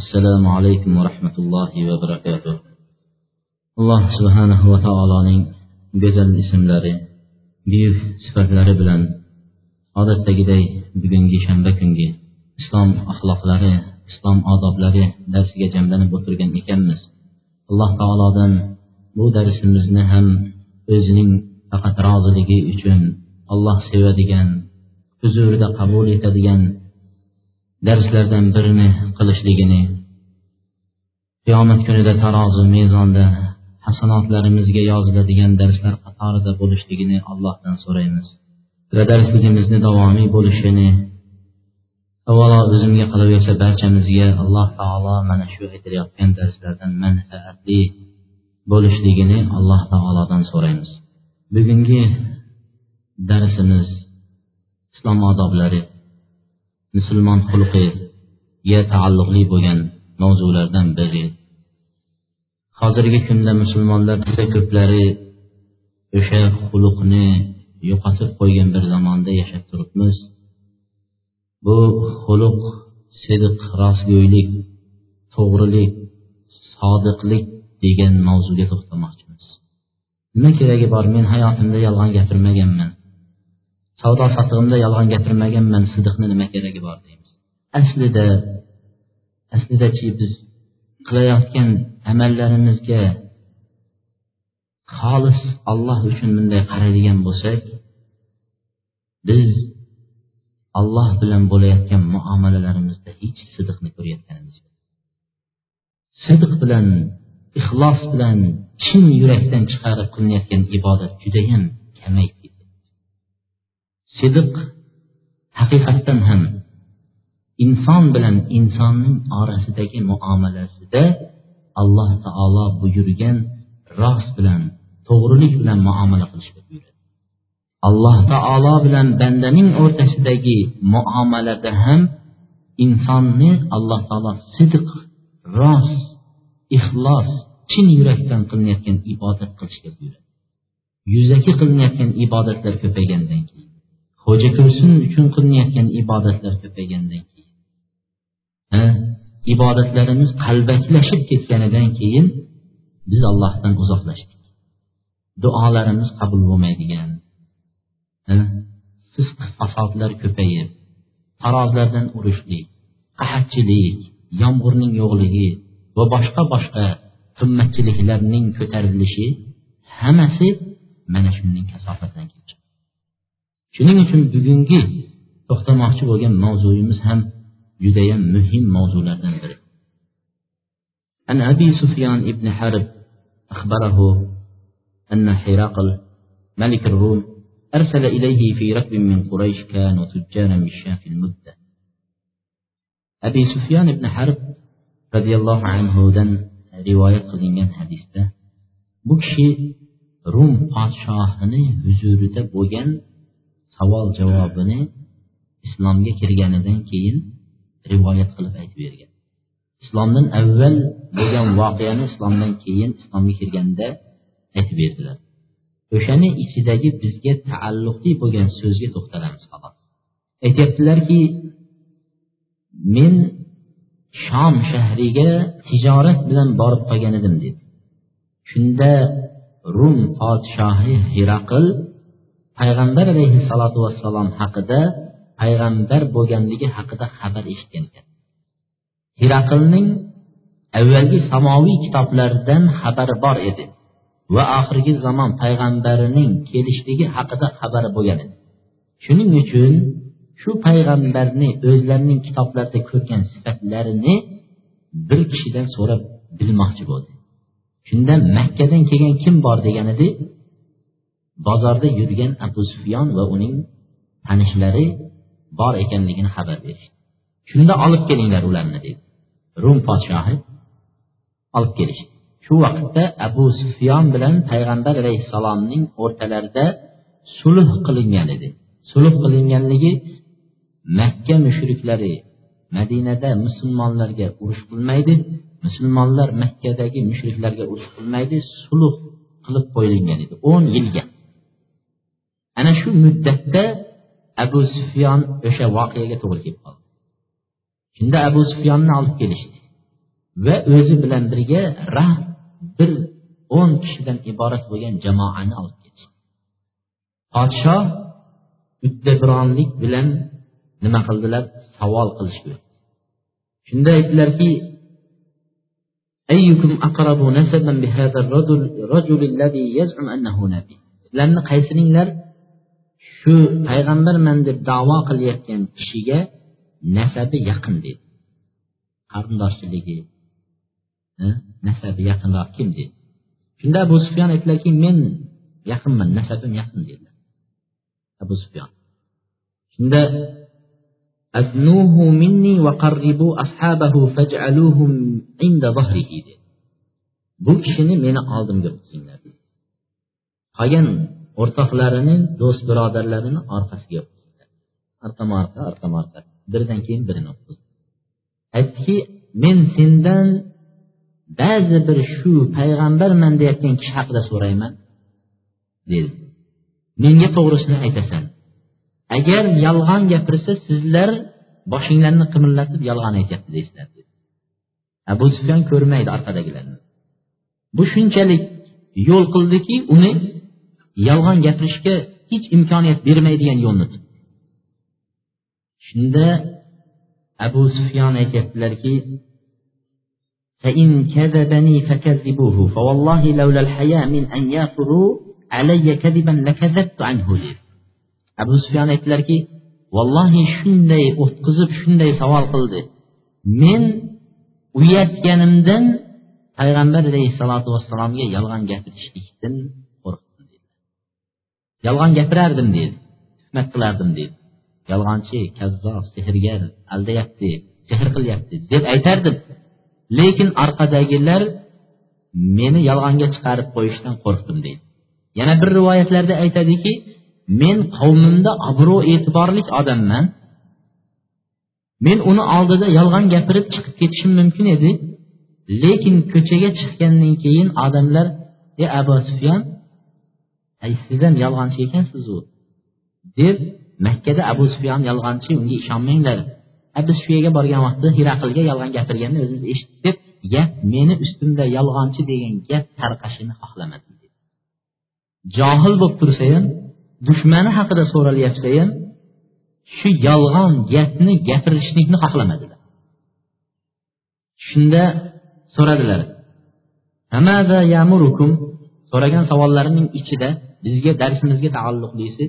assalomu alaykum va rahmatullohi va barakatuh. Alloh subhanahu va taoloning go'zal ismlari buyuk sifatlari bilan odatdagiday bugungi shanba kungi islom axloqlari islom odoblari darsiga jamlanib o'tirgan ekanmiz. Alloh taolodan bu darsimizni ham o'zining faqat roziligi uchun alloh sevadigan huzurida qabul etadigan darslardan birini qilishligini qiyomat kunida tarozi mezonda hasanotlarimizga yoziladigan darslar qatorida bo'lishligini allohdan so'raymiz va darsligimizni davomiy bo'lishini avvalo o'zimga qolaversa barchamizga alloh taolo mana shu aytilayotgan darslardan manfaatli bo'lishligini alloh taolodan so'raymiz. Bugungi darsimiz islom odoblari musulmon xulqiga taalluqli bo'lgan mavzulardan biri. Hozirgi kunda musulmonlar juda ko'plari o'sha xuluqni yo'qotib qo'ygan bir zamonda yashab turibmiz. Bu xuluq sidiq rostgo'ylik to'g'rilik sodiqlik degan mavzuga to'xtamoqchimiz. Nima keragi bor? Men hayotimda yolg'on gapirmaganman. Savdo sotig'imda yolg'on gapirmaganman sidiqni nima keragi bor deymiz. Aslida aslidachi biz qilayotgan amallarimizga xolis alloh uchun bunday qaraydigan bo'lsak biz alloh bilan bo'layotgan muomalalarimizda hech sidiqni ko'rayotganimiz yo'q. Sidiq bilan ixlos bilan chin yurakdan chiqarib qilinayotgan ibodat judayam kamayib sidiq haqiqatdan ham inson bilan insonning orasidagi muomalasida alloh taolo buyurgan rost bilan to'g'rilik bilan muomala qilishga buyuradi. Alloh taolo bilan bandaning o'rtasidagi muomalada ham insonni alloh taolo sidiq rost ixlos chin yurakdan qilinayotgan ibodat qilishga buyuradi. Yuzaki qilinayotgan ibodatlar ko'paygandan keyin. Xo'ja ko'rsin uchun qilinayotgan ibodatlar ko'paygandan keyin? Ibodatlarimiz qalbaklashib ketganidan keyin biz allohdan uzoqlashdik. Duolarimiz qabul bo'lmaydigan. Fisq fasodlar ko'payib tarozlardan urishlik qahatchilik yomg'irning yo'qligi va boshqa boshqa qimmatchiliklarning ko'tarilishi hammasi mana shundan kasofatidan kelib shuning uchun bugungi to'xtamoqchi bo'lgan mavzuyimiz ham judayam muhim mavzulardan biri عن أبي سفيان بن حرب أخبره أن حراقل ملك الروم أرسل إليه في ركب من قريش كانوا تجارا بالشام في المدة أبي سفيان بن حرب رضي الله عنه دن رواية qilingan hadisda bu kishi rum podshosini huzurida bo'lgan savol javobini islomga kirganidan keyin rivoyat qilib aytib bergan. Islomdan avval bo'lgan voqeani islomdan keyin islomga kirganda aytib berdilar. O'shani ichidagi bizga taalluqli bo'lgan so'zga to'xtalamiz xolos. Aytyaptilarki men shom shahriga tijorat bilan borib qolgan edim dedi. Shunda rum podshohi hiraql payg'ambar alayhissalotu vassalom haqida payg'ambar bo'lganligi haqida xabar eshitgan ekan hiraqlning avvalgi samoviy kitoblaridan xabari bor edi va oxirgi zamon payg'ambarining kelishligi haqida xabari bo'lgan edi. Shuning uchun shu payg'ambarni o'zlarining kitoblarida ko'rgan sifatlarini bir kishidan so'rab bilmoqchi bo'ldi. Shunda makkadan kelgan kim bor degan edi? Bozorda yurgan abu sufyon va uning tanishlari bor ekanligini xabar berishdi. Shunda olib kelinglar ularni dedi. Rum podshohi olib kelishdi. Shu vaqtda abu sufyon bilan payg'ambar alayhissalomning o'rtalarida sulh qilingan edi. Sulh qilinganligi makka mushriklari madinada musulmonlarga urush qilmaydi musulmonlar makkadagi mushriklarga urush qilmaydi sulh qilib qo'yilgan edi. o'n yilga. Ana shu muddatda abu sufyon o'sha voqeaga to'g'ri kelib qoldi. Shunda abu sufyonni olib kelishdi va o'zi bilan birga rah bir o'n kishidan iborat bo'lgan jamoani olib ketdi podshoh uddabironlik bilan nima qildilar? Savol qilishdi shunda aytdilarki sizlarni qaysiringlar shu payg'ambarman deb davo qilayotgan kishiga nasabi yaqin deydi qarindoshchiligi nasabi yaqinroq kim deydi shunda abu sufyon aytdilarki men yaqinman nasabim yaqin dedilar. Abu sufyon. Shunda minni va qarribu ashabahu faj'aluhum inda zahrihi bu kishini meni oldimga o'tkazinglar qolgan o'rtoqlarini do'st birodarlarini orqasiga o'tkazinglar orqama orqa orqama orqa biridan keyin birini o'tkazdi aytdiki men sendan ba'zi bir shu payg'ambarman deyotgan kishi haqida so'rayman dedi. Menga to'g'risini aytasan. Agar yolg'on gapirsa sizlar boshinglarni qimirlatib yolg'on aytyapti deysizlar abu sufyon ko'rmaydi orqadagilarni bu shunchalik yo'l qildiki uni yolg'on gapirishga hech imkoniyat bermaydigan yo'lni tutdi shunda abu sufyon aytyaptilarki فإن كذبني فكذبوه فوالله لولا الحياء من أن يافروا علي كذبا لكذبت عنه deydi abu sufyon aytdilarki vallohi shunday o'tqizib shunday savol qildi men uyatganimdan payg'ambar alayhissalotu vassalomga yolg'on gapirishlikdan qo'rqdim dedi yolg'on gapirardim deydi tuhmat qilardim deydi yolg'onchi kazzob sehrgar aldayapti sehr qilyapti deb aytardim. Lekin orqadagilar meni yolg'onga chiqarib qo'yishdan qo'rqdim deydi yana bir rivoyatlarda aytadiki men qavmimda obro' e'tiborli odamman. Men uni oldida yolg'on gapirib chiqib ketishim mumkin edi. Lekin ko'chaga chiqqandan keyin odamlar e abu sufyon siz ham yolg'onchi ekansizu. Deb makkada abu sufyon yolg'onchi unga ishonmanglar. Biz shu yerga borgan vaqtda hiraqlga yolg'on gapirganini o'zimiz eshitdik deb gap meni ustimda yolg'onchi degan gap tarqashini xohlamadim johil bo'lib tursa ham dushmani haqida so'ralyapsa ham shu yolg'on gapni gapirishlikni xohlamadilar. Shunda so'radilar so'ragan savollarining ichida bizga darsimizga taalluqlisi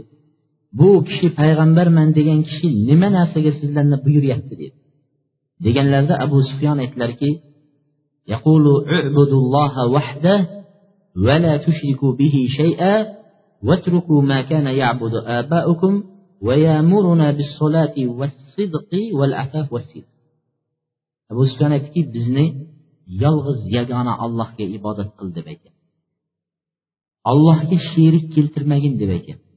bu kishi payg'ambarman degan kishi nima narsaga sizlarni buyuryapti dedi deganlarida abu sufyon aytdilarki يقول اعبدوا الله وحده ولا تشركوا به شيئا واتركوا ما كان يعبد آباؤكم ويامرنا بالصلاة والصدق والعفاف والسر abu sufyon aytdiki bizni yolg'iz yagona allohga ibodat qil deb aytyapti allohga sherik keltirmagin deb aytyapti.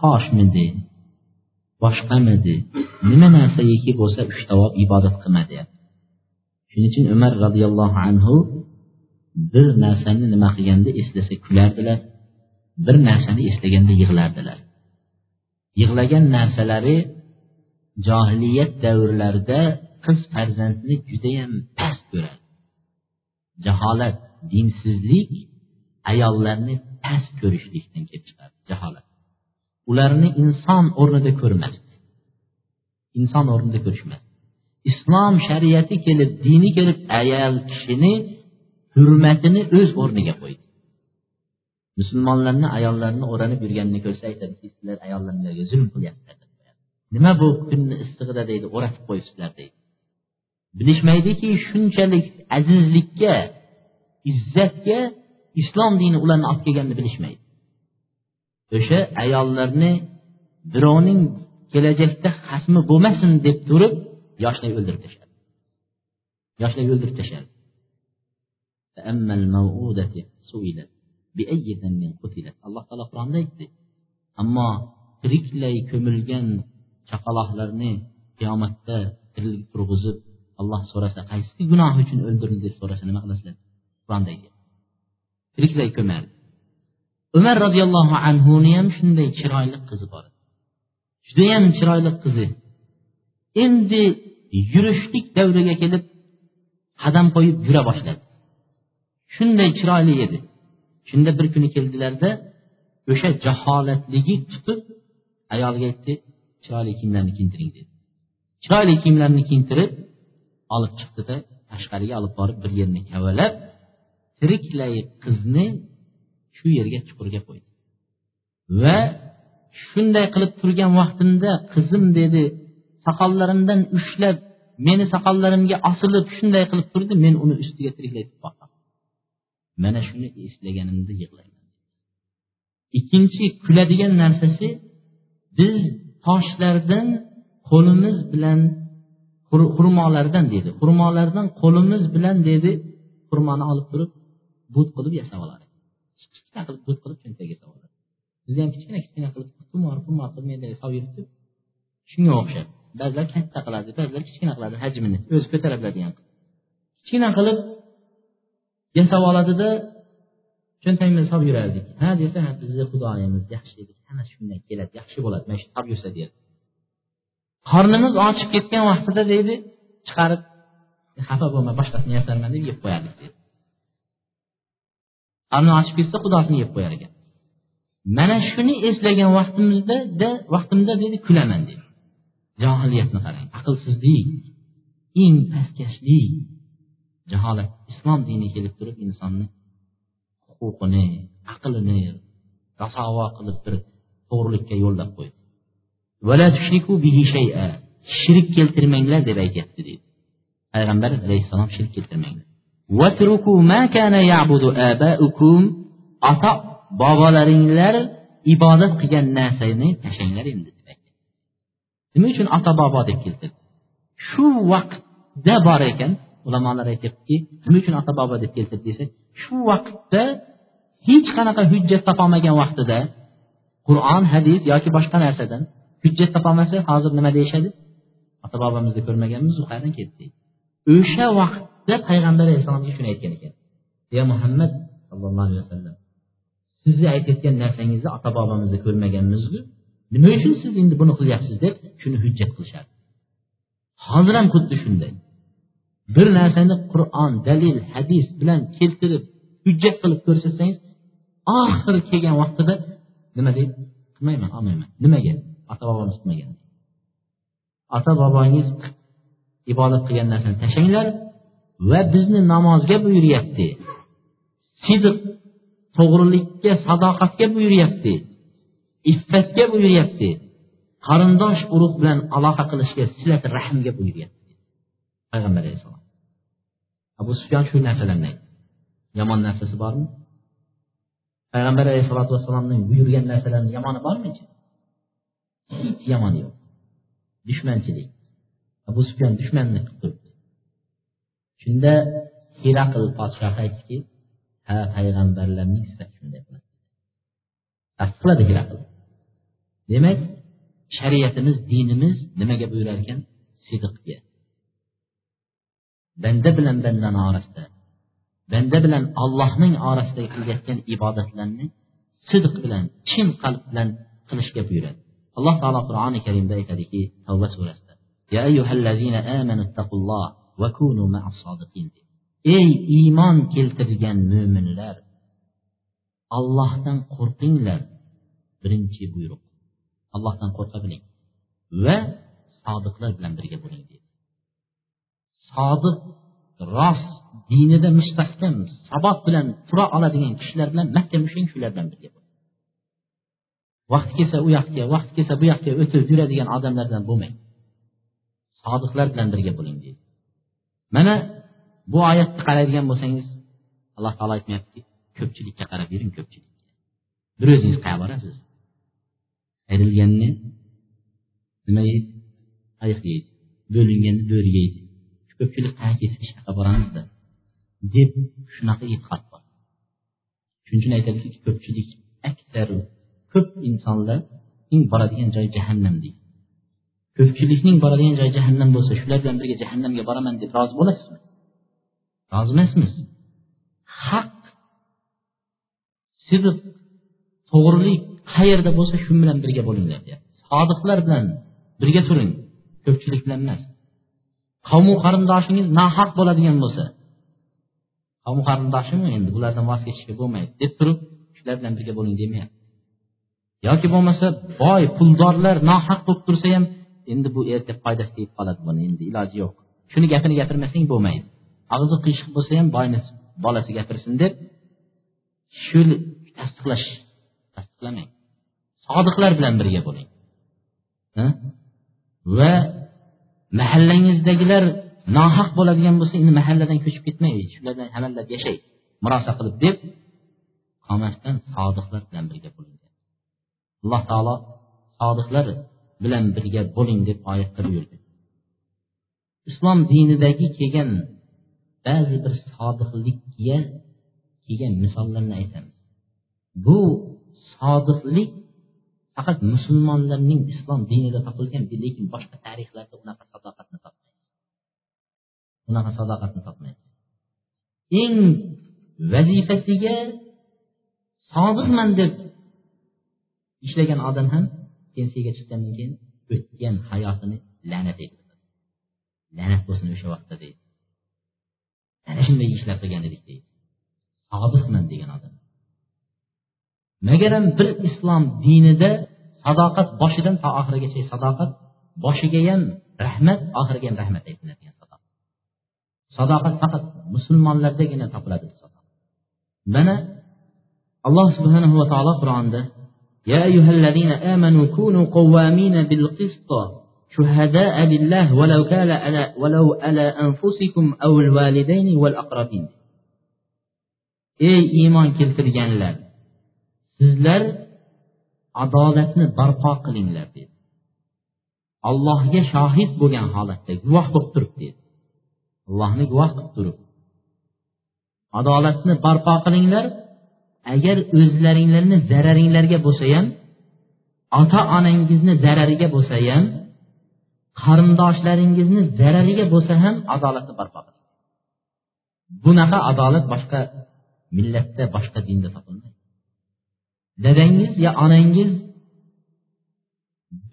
Toshmidi boshqamidi nima narsagaki bo'lsa ushlab ibodat qilma deyapti shuning uchun umar roziyallohu anhu bir narsani nima qilganda eslasa kulardilar bir narsani eslaganda yig'lardilar. Yig'lagan narsalari johiliyat davrlarida qiz farzandni judayam past ko'radi. Jaholat dinsizlik ayollarni past ko'rishlikdan kelib chiqadi jaholat. Ularni inson o'rnida ko'rmasdi. Inson o'rnida ko'rishmasdi islom shariati kelib dini kelib ayol kishini hurmatini o'z o'rniga qo'ydi. Musulmonlarni ayollarni o'ranib yurganini ko'rsa aytadiki sizlar ayollarga zulm qilyapsizlar nima bu kunni issig'ida deydi o'ratib qo'yibsizlar deydi. Bilishmaydiki shunchalik azizlikka izzatga islom dini ularni olib kelganini bilishmaydi. O'sha ayollarni birovning kelajakda xasmi bo'lmasin deb turib yoshlik o'ldirib tashladi. Yoshlik o'ldirib tashladi. Alloh taolo qur'onda aytdi. Ammo tiriklay ko'milgan chaqaloqlarni qiyomatda tirilib turg'izib alloh so'rasa qaysi gunoh uchun o'ldirildi deb so'rasa nima qilasizlar? Qur'onda aytyapti tiriklay ko'mardi umar roziyallohu anhuni ham shunday chiroyli qizi bor. Judayam chiroyli qizi. Endi yurishlik davriga kelib qadam qo'yib yura boshladi. Shunday chiroyli edi. Shunda bir kuni keldilarda o'sha jaholatligi tutib ayolga aytdi chiroyli kiyimlarni kiyintiring dedi. Chiroyli kiyimlarni kiyintirib olib chiqdida tashqariga olib borib bir yerni kavalab tiriklay qizni shu yerga chuqurga qo'ydi. Va shunday qilib turgan vaqtimda qizim dedi soqollarimdan ushlab meni soqollarimga osilib shunday qilib turdi men uni ustiga tiriklay boqdim. Mana shuni eslaganimda yig'layman. Ikkinchi kuladigan narsasi biz toshlardan qo'limiz bilan xurmolardan dedi. Xurmolardan qo'limiz bilan dedi xurmoni olib turib but qilib yasab oladi kichkina qilib but qilib cho'ntagiga solib oladi ham kichkina kichkina qilib qumor qumor qilib menday solib yuritib shunga o'xshab ba'zilar katta qiladi ba'zilar kichkina qiladi hajmini o'zi ko'tara biladigan kichkina qilib yasab oladida cho'ntagimizga solib yurardik. Ha desa bizni xudoyimiz yaxshi edi ana shundan keladi yaxshi bo'ladi mana shu solib yursa qornimiz ochib ketgan vaqtida deydi chiqarib xafa bo'lma boshqasini yasarman deb yeb qo'yardik deydi. Qorni ochib ketsa xudosini yeb qo'yar ekan. Mana shuni eslagan vaqtimizda vaqtimda dedi kulaman deydi johiliyatni qarang aqlsizlik eng pastkashlik. Jaholat islom dini kelib turib insonni huquqini aqlini rasavo qilib turib to'g'rilikka yo'llab qo'ydi. Shirk keltirmanglar deb aytyapti deydi payg'ambar alayhissalom shirk keltirmanglar. Ota bobolaringlar ibodat qilgan narsani tashlanglar endi deb aytdi nima uchun ota bobo deb keltirdi shu vaqtda bor ekan ulamolar aytyaptiki nima uchun ota bobo deb keltirdi desa shu vaqtda hech qanaqa hujjat topolmagan vaqtida qur'on hadis yoki boshqa narsadan hujjat topolmasa hozir nima deyishadi? Ota bobomizni ko'rmaganmiz u qayerdan keldi o'sha vaqt deb payg'ambar alayhissalomga shuni aytgan ekan. Ya muhammad sallallohu alayhi vasallam sizni aytayotgan narsangizni ota bobomizni ko'rmaganmizku nima uchun siz endi buni qilyapsiz? deb shuni hujjat qilishadi. Hozir ham xuddi shunday. Bir narsani qur'on dalil hadis bilan keltirib hujjat qilib ko'rsatsangiz oxiri kelgan vaqtida nima deydi? Qilmayman olmayman. Nimaga? Ota bobomiz qilmagan ota bobongiz ibodat qilgan narsani tashlanglar va bizni namozga buyuryapti. Sidiq to'g'rilikka sadoqatga buyuryapti. Iffatga buyuryapti. Qarindosh urug' bilan aloqa qilishga silat rahmga buyuryapti. Payg'ambar alayhissalom abu sufyon shu narsalarni aytdi. Yomon narsasi bormi? Payg'ambar alayhissalotu vassalomning buyurgan narsalarini yomoni bormi hech yomoni yo'q. Dushmanchilik. Abu sufyon dushmanni qilib turibdi shunda hiraql podshohi aytdiki ha payg'ambarlarning sifati shunday tasdiqladi hiraql. Demak shariatimiz dinimiz nimaga buyurar ekan? Sidqga banda bilan bandani orasida banda bilan ollohning orasida qilayotgan ibodatlarni sidq bilan chin qalb bilan qilishga buyuradi. Alloh taolo qur'oni karimda aytadiki tavba surasida ey iymon keltirgan mo'minlar allohdan qo'rqinglar birinchi buyruq allohdan qo'rqa biling va sodiqlar bilan birga bo'ling deydi sodiq rost dinida mustahkam sabot bilan tura oladigan kishilar bilan mahkam ushlang shular bilan birga vaqt kelsa u yoqqa vaqt kelsa bu yoqqa o'tib yuradigan odamlardan bo'lmang sodiqlar bilan birga bo'ling deydi mana bu oyatni qaraydigan bo'lsangiz alloh taolo aytmayaptiki ko'pchilikka qarab yuring ko'pchilik bir o'zingiz qayerga borasiz ayrilganni nima yeydi? Ayiq yeydi. Bo'linganni bo'ri yeydi. Ko'pchilik qayerga ketsa shu yoqqa boramizda deb shunaqa e'tiqod bor. Shuning uchun aytadiki ko'pchilik aksar ko'p insonlarning boradigan joyi jahannam deydi. Ko'pchilikning boradigan joyi jahannam bo'lsa shular bilan birga jahannamga boraman deb rozi bo'lasizmi? Rozi emasmiz. Haq sidiq to'g'rilik qayerda bo'lsa shu bilan birga bo'linglar deyapti. Sodiqlar bilan birga turing ko'pchilik bilan emas. Qavmu qarindoshingiz nohaq bo'ladigan bo'lsa qavm qarindoshimi endi bulardan voz kechishga bo'lmaydi deb turib shular bilan birga bo'ling demayapti. Yoki bo'lmasa boy puldorlar nohaq bo'lib tursa ham endi bu erta foydasi tegib qoladi buni endi iloji yo'q. Shuni gapini gapirmasang bo'lmaydi. Og'zi qiyshiq bo'lsa ham boyni bolasi gapirsin deb shu tasdiqlash tasdiqlamang. Sodiqlar bilan birga bo'ling. Va mahallangizdagilar nohaq bo'ladigan bo'lsa endi mahalladan ko'chib ketmang shular bilan amallab yashay murosa qilib deb qolmasdan sodiqlar bilan birga bo'ling. Alloh taolo sodiqlar bilan birga bo'ling deb oyatda buyurdi islom dinidagi kelgan ba'zi bir sodiqlikka kelgan misollarni aytamiz. Bu sodiqlik faqat musulmonlarning islom dinida topilgan lekin boshqa tarixlarda unaqa sadoqatni topmaysiz unaqa sadoqatni topmaysiz eng vazifasiga sodiqman deb ishlagan odam ham pensiyaga chiqqandan keyin o'tgan hayotini la'nat etadi la'nat bo'lsin o'sha vaqtda deydi. Ana shunday ishlar qilgan edik deydi. Sodiqman degan odam. Magaram bir islom dinida sadoqat boshidan to oxirigacha sadoqat boshiga ham rahmat oxiriga ham rahmat aytiladigan sadoqat. Sadoqat faqat musulmonlardagina topiladi mana alloh subhanahu va taolo qur'onda يا أيها الذين آمنوا كونوا قوامين بالقسط شهداء لله ولو كان على ولو على أنفسكم أو الوالدين والأقربين ey iymon keltirganlar sizlar adolatni barpo qilinglar dedi allohga shohid bo'lgan holatda guvoh bo'lib turib dedi allohni guvoh qilib turib adolatni barpo qilinglar agar o'zlaringlarni zararinglarga bo'lsa ham ota onangizni zarariga bo'lsa ham qarindoshlaringizni zarariga bo'lsa ham adolatni barpo qiling bunaqa adolat boshqa millatda boshqa dinda topilmaydi. Dadangiz yo onangiz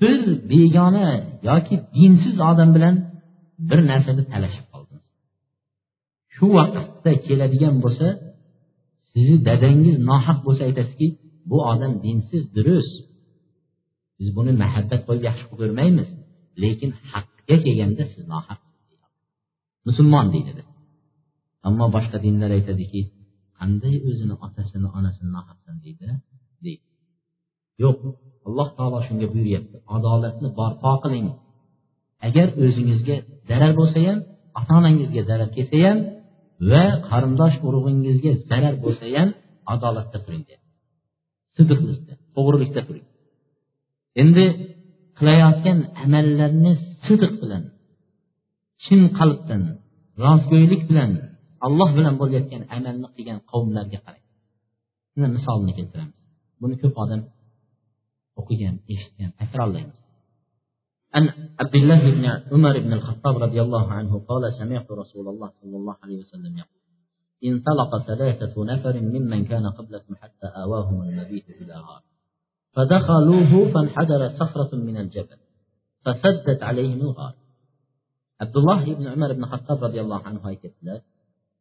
bir begona yoki dinsiz odam bilan bir narsada talashib qoldingiz. Shu vaqtda keladigan bo'lsa sizni dadangiz nohaq bo'lsa aytasizki bu odam dinsiz durust. Biz buni mahabbat qo'yib yaxshi qilib ko'rmaymiz lekin haqga kelganda siz nohaq musulmon deydi ammo boshqa dinlar aytadiki qanday o'zini otasini onasini nohaqsan deydi deydi. Yo'q alloh taolo shunga buyuryapti adolatni barpo qiling. Agar o'zingizga zarar bo'lsa ham ota onangizga zarar kelsa ham va qarindosh urug'ingizga zarar bo'lsa ham adolatda turing sidiqlikda to'g'rilikda turing. Endi qilayotgan amallarni sidiq bilan chin qalbdan rostgo'ylik bilan alloh bilan bo'layotgan amalni qilgan qavmlarga qarang. Misolni keltiramiz. Buni ko'p odam o'qigan eshitgan takrorlaymiz عن عبد الله بن عمر بن الخطاب رضي الله عنه قال سمعت رسول الله صلى الله عليه وسلم يقول انطلق ثلاثة نفر ممن كان قبلكم حتى آواهم المبيت إلى غار فدخلوه فانحدرت صخرة من الجبل فسدت عليهم الغار عبد الله بن عمر بن الخطاب رضي الله عنه aytibdilar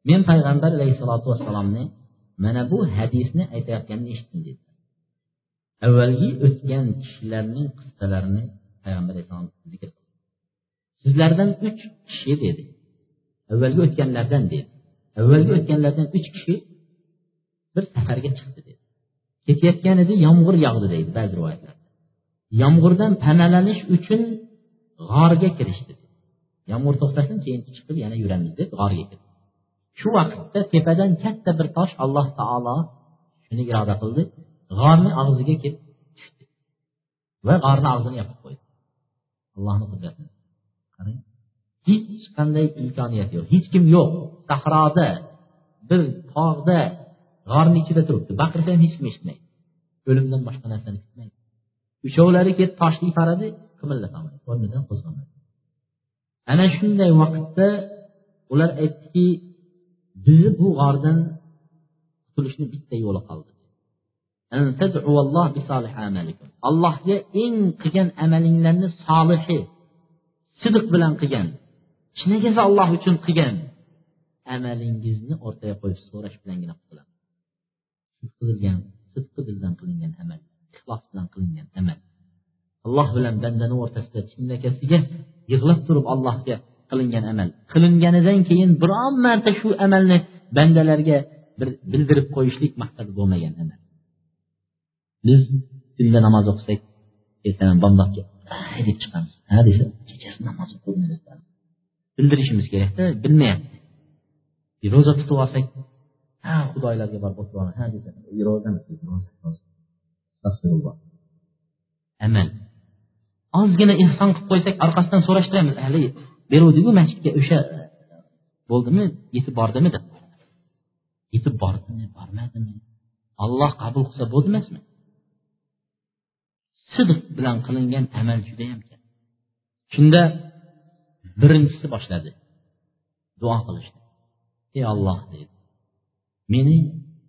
men payg'ambar alayhissalotu vassalomni mana bu hadisni aytayotganini eshitdim dedi. Avvalgi o'tgan kishilarning qissalarini payg'ambar alayhissalom zikr sizlardan uch kishi dedi avvalgi o'tganlardan dedi. Avvalgi o'tganlardan uch kishi bir safarga chiqdi dedi. Ketayotgan edi yomg'ir yog'di deydi ba'zi rivoyatlarda. Yomg'irdan panalanish uchun g'orga kirishdi yomg'ir to'xtasin keyin chiqib yana yuramiz deb g'orga kirdi. Shu vaqtda tepadan katta bir tosh alloh taolo shuni iroda qildi. G'orni og'ziga kelib tushdi. Va g'orni og'zini yopib qo'ydi. Allohni qudrati. Qarang. Hech qanday imkoniyat yo'q. Hech kim yo'q. Sahroda bir tog'da g'orni ichida turibdi. Baqirsa ham hech kim eshitmaydi. O'limdan boshqa narsani kutmaydi. Uchovlari kelib toshni iparadi qimirlatolmaydi o'rnidan qo'zg'almaydi ana shunday vaqtda ular aytdiki bizni bu g'ordan qutulishni bitta yo'li qoldi. Allohga eng qilgan amalinglarni solihi sidiq bilan qilgan chinakasi alloh uchun qilgan amalingizni o'rtaga qo'yib so'rash bilangina qutuladi qilgan sidqi dildan qilingan amal ixlos bilan qilingan amal. Alloh bilan bandani o'rtasida chinakasiga yig'lab turib allohga qilingan amal. Qilinganidan keyin biron marta shu amalni bandalarga bir bildirib qo'yishlik maqsadi bo'lmagan amal. Biz tunda namoz o'qisak ertadan bomdodga deb chiqamiz. Ha desa kechasi namoz bildirishimiz kerakda bilmayapti. Ro'za tutib olsak ha xudoylarga borib o'tirib olaman ha desa ro'zamiz amal ozgina ehson qilib qo'ysak orqasidan so'rashtiramiz hali beruvdiku masjidga o'sha bo'ldimi yetib bordimi? deb. Yetib bordimi bormadimi? Olloh qabul qilsa bo'ldi emasmi sidq bilan qilingan amal judayam kam shunda birinchisi boshladi. Duo qilishni ey olloh deydi meni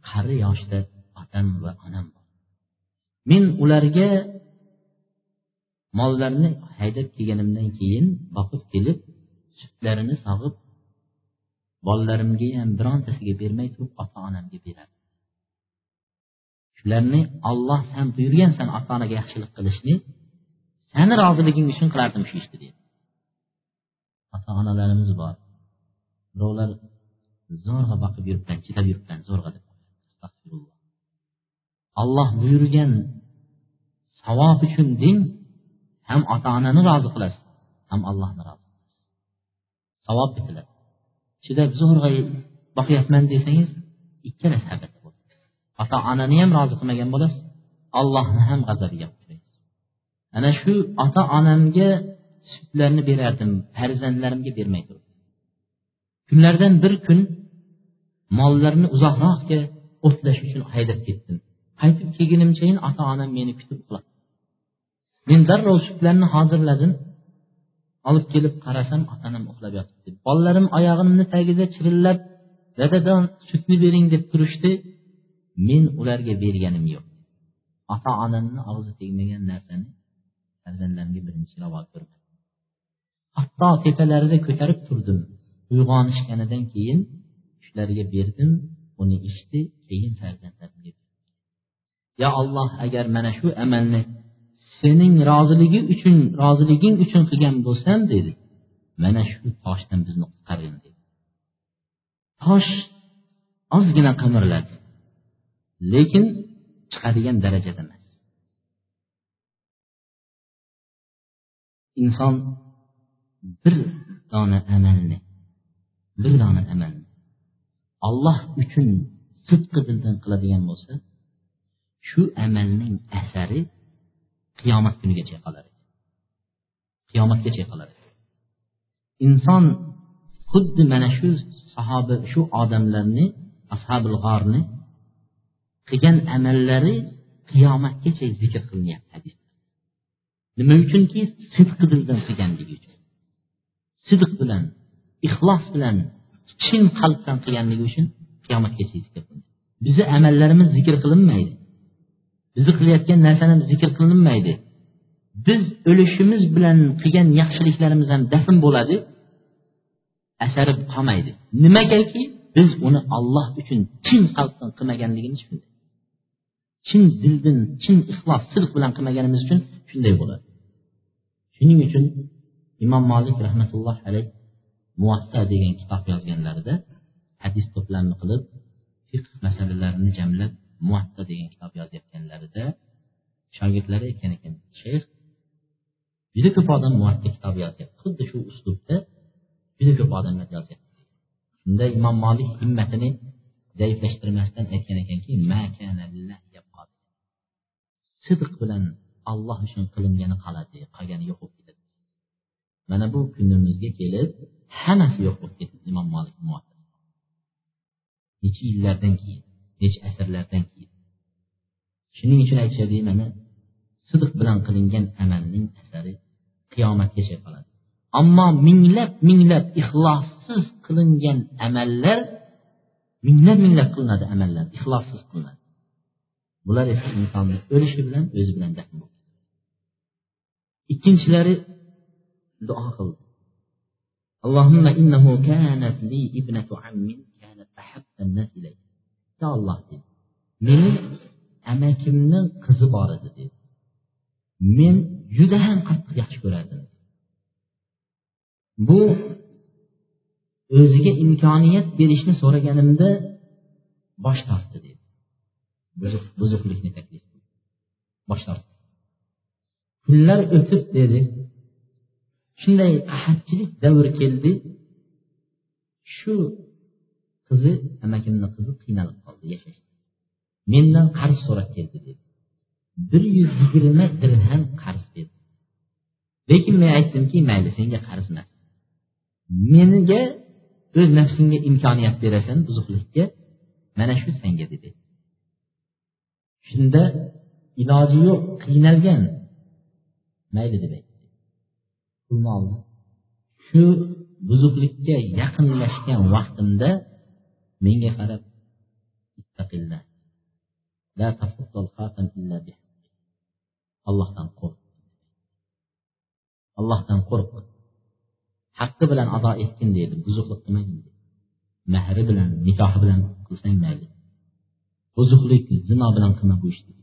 qari yoshda otam va onam bor. Men ularga mollarni haydab kelganimdan keyin boqib kelib sutlarini sog'ib bolalarimga ham birontasiga bermay turib ota onamga beradi shularni olloh san buyurgansan ota onaga yaxshilik qilishni sani roziliging uchun qilardim shu ishni dedi. Ota onalarimiz bor. Birovlar zo'rg'a boqib yuribman chidab yuribman zo'rg'a deb olloh buyurgan savob uchun deng ham ota onani rozi qilasiz ham allohni rozi qilasiz. Savob bitiladi. Chidab zo'rg'a boqyapman desangiz ikkalasi habat ota onani ham rozi qilmagan bo'lasiz. Allohni ham g'azabiga uchraysiz ana shu ota onamga sutlarni berardim farzandlarimga bermay turib kunlardan bir kun mollarni uzoqroqga o'tlash uchun haydab ketdim. Qaytib kelgunimchayin ota onam meni kutib uxladi men darrov sutlarni hozirladim. Olib kelib qarasam ota onam uxlab yotibdi. Bolalarim oyog'imni tagida chirillab dadadan sutni bering deb turishdi. Men ularga berganim yo'q. Ota onamni og'zi tegmagan narsani farzandlarimga birinchi ravo ko'rmadim hatto tepalarida ko'tarib turdim. Uyg'onishganidan keyin shularga berdim uni ichdi keyin farzandlarimga yo alloh agar mana shu amalni sening roziligi uchun roziliging uchun qilgan bo'lsam dedi mana shu toshdan bizni qutqargin dedi. Tosh ozgina qimirladi. Lekin chiqadigan darajada emas. Inson bir dona amalni bir dona amalni alloh uchun sidqi dildan qiladigan bo'lsa shu amalning asari qiyomat kunigacha qolar qiyomatgacha qolar inson xuddi mana shu sahoba shu odamlarni ashabil g'orni qilgan amallari qiyomatgacha zikr qilinyapti hadisda. Nima uchunki sidqi dildan qilganligi uchun. Sidq bilan ixlos bilan chin qalbdan qilganligi uchun qiyomatgacha zikr bizni amallarimiz zikr qilinmaydi. Bizni qilayotgan narsalarimiz zikr qilinmaydi. Biz o'lishimiz bilan qilgan yaxshiliklarimiz ham dafn bo'ladi asari qolmaydi. Nimagaki biz uni olloh uchun chin qalbdan qilmaganligimiz shunday. Chin dildan chin ixlos sidq bilan qilmaganimiz uchun shunday bo'ladi. Shuning uchun imom molik rahmatulloh alayh muvatta degan kitob yozganlarida hadis to'plamini qilib fiqh masalalarini jamlab muvatta degan kitob yozayotganlarida shogirdlari aytgan ekan shayx juda ko'p odam muvatta kitob yozyapti. Xuddi shu uslubda juda ko'p odamlar yozyapti. Shunda imom molik himmatini zaiflashtirmasdan aytgan ekanki sidq bilan alloh uchun qilingani qoladi qolgani yo'q bo'lib ketadi. Mana bu kunimizga kelib hammasi yo'q bo'lib ketdi imom molik necha yillardan keyin necha asrlardan keyin. Shuning uchun aytishadi mana sidq bilan qilingan amalning asari qiyomatgacha qoladi ammo minglab minglab ixlossiz qilingan amallar minglab minglab qilinadi amallar ixlossiz qilinadi. bular esa insonni o'lishi bilan o'zi bilan dafn ikkinchilari duo qildi اللهم إنه كانت لي ابنة عم كانت أحب الناس إلي يا الله dedi meni amakimni qizi bor edi dedi men juda ham qattiq yaxshi ko'rardim bu o'ziga imkoniyat berishni so'raganimda bosh tortdi dedi buzuqlikni taklif bosh tortdi kunlar o'tib dedi shunday qahatchilik davri keldi shu qizi amakimni qizi qiynalib qoldi yashashda mendan qarz so'rab keldi dedi. Bir yuz yigirma dirham qarz dedi. Lekin men aytdimki mayli senga qarz emas. Meniga o'z nafsingga imkoniyat berasan buzuqlikka mana shu senga dedi shunda iloji yo'q qiynalgan. Mayli deb aytdi. Pulni oldi. Shu buzuqlikka yaqinlashgan vaqtimda menga qarab allohdan qo'rq. Allohdan qo'rq. Haqqi bilan ado etgin deydi buzuqlik qilmagin mahri bilan nikohi bilan qilsang mayli. Buzuqlik zino bilan qilma bu ishni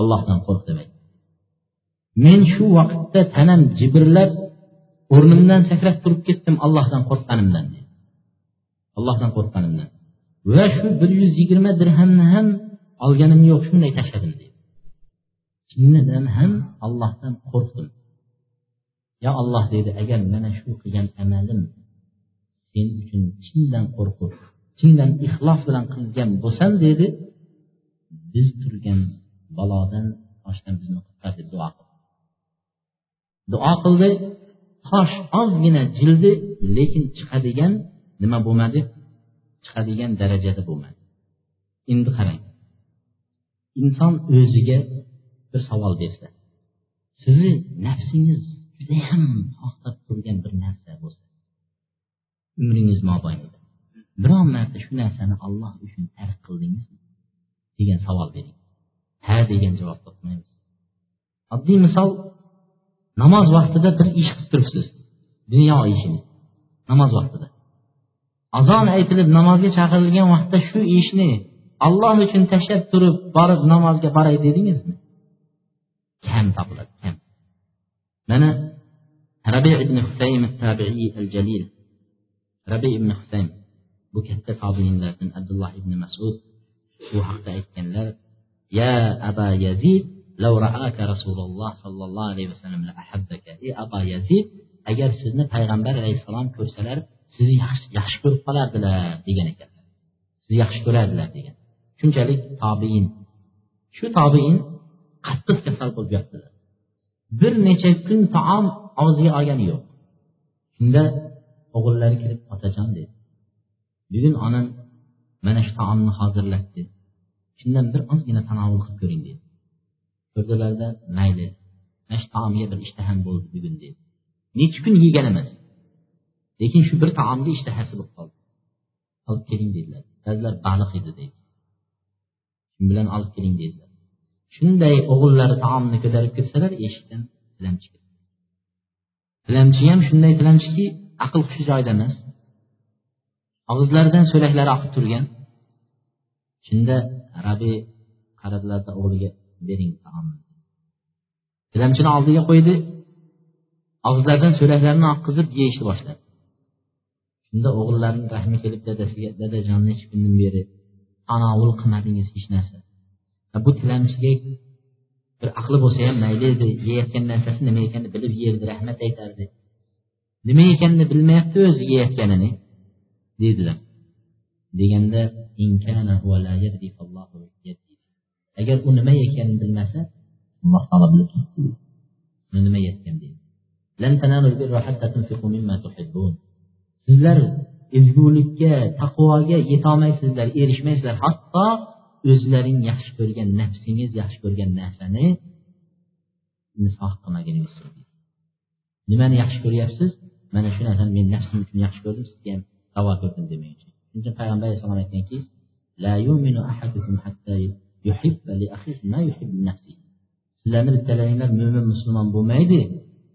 allohdan qo'rq demak. Men shu vaqtda tanam jibrlab o'rnimdan sakrab turib ketdim allohdan qo'rqqanimdan allohdan qo'rqqanimdan. Va shu bir yuz yigirma dirhamni ham olganim yo'q shunday tashladim deydi chinnidan ham allohdan qo'rqdim. Yo alloh deydi agar mana shu qilgan amalim sen uchun chindan qo'rqib chindan ixlos bilan qilgan bo'lsam dedi biz turgan balodan toshdan bizni qutqar deb duo qildi. Duo qildi tosh ozgina jildi lekin chiqadigan nima bo'lmadi? Chiqadigan darajada bo'lmadi. Endi qarang inson o'ziga bir savol bersa sizni nafsingiz judayam xohlab turgan bir narsa bo'lsa umringiz mobaynida. Biron marta shu narsani olloh uchun tark qildingizmi degan savol bering. Ha degan javob topmaymiz. Oddiy misol namoz vaqtida bir ish qilib turibsiz dunyo ishini namoz vaqtida. Azon aytilib namozga chaqirilgan vaqtda shu ishni alloh uchun tashlab turib borib namozga boray dedingizmi? Kam topiladi kam. Mana rabi ibn husaym tabiiy al jalil rabi ibn husaym. bu katta tobiinlardan abdulloh ibn masud bu haqda aytganlar ya aba yazid لو رآك رسول الله صلى الله عليه وسلم لأحبك ey aba yazid agar sizni payg'ambar alayhissalom ko'rsalar sizni yaxshi yaxshi ko'rib qolardilar degan ekanlar sizni yaxshi ko'rardilar degan shunchalik tobiin shu tobiin qattiq kasal bo'lib yotdilar bir necha kun taom og'ziga olgani yo'q shunda o'g'illari kirib otajon dedi Bugun onam mana shu taomni hozirlatdi. Shundan bir ozgina tanovul qilib ko'ring dedi. Ko'rdilarda mayli mana shu taomga bir ishtaham bo'ldi bugun dedi. Necha kun yegan emas lekin shu bir taomga ishtahasi bo'lib qoldi. Olib keling dedilar. Ba'zilar baliq edi deydi shu bilan olib keling dedilar. Shunday o'g'illari taomni ko'tarib kirsalar eshikdan tilamchi tilamchi ham shunday tilamchiki aql hushi joyida emas og'izlaridan so'laklari oqib turgan. Shunda rabi qaradilarda o'g'liga bering taomni tilamchini oldiga qo'ydi. Og'izlaridan so'laklarini oqqizib yeyishni boshladi. Shunda o'g'illarini rahmi kelib dadasiga dadajon necha kundan beri tanovul qilmadingiz hech narsa. Bu tilamchiga bir aqli bo'lsa ham mayli edi yeyayotgan narsasi nima ekanini bilib yerdi rahmat aytardi. Nima ekanini bilmayapti o'zi yeyayotganini. Deydilar deganda agar u nima ekanini bilmasa alloh taolo bilib turibdi uni nima yeyotgan deydi. Sizlar ezgulikka taqvoga yetolmaysizlar erishmaysizlar. Hatto o'zlaring yaxshi ko'rgan nafsingiz yaxshi ko'rgan narsani nisoh qilmaguningizcha nimani yaxshi ko'ryapsiz? Mana shu narsani men nafsim uchun yaxshi ko'rdim sizga ham tavaf etdim demək üçün. Çünki Peyğəmbər sallallahu əleyhi və səlləm ki, "La yu'minu ahadukum hatta yuhibba li ahihi ma yuhibbu nafsihi." Sizlərin bittəliyinlər mömin müsəlman olmaydı,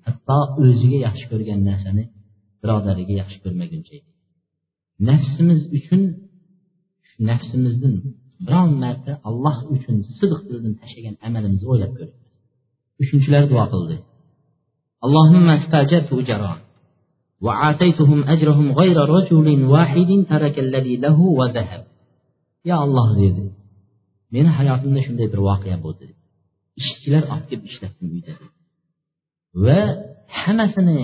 hətta özünə yaxşı görən nəsəni birodərinə yaxşı görməgunca idi. Nəfsimiz üçün nəfsimizdən bir mərtə Allah üçün sidq dildən təşəkkür əməlimizi oylab görürük. Üçüncülər dua qıldı. Allahumma istajabtu ujran. وآتيتهم أجرهم غير رجل واحد ترك الذي له وذهب يا الله dedi meni hayotimda shunday bir voqea bo'ldi ishchilar olib kelib ishlatdim uyda va hammasini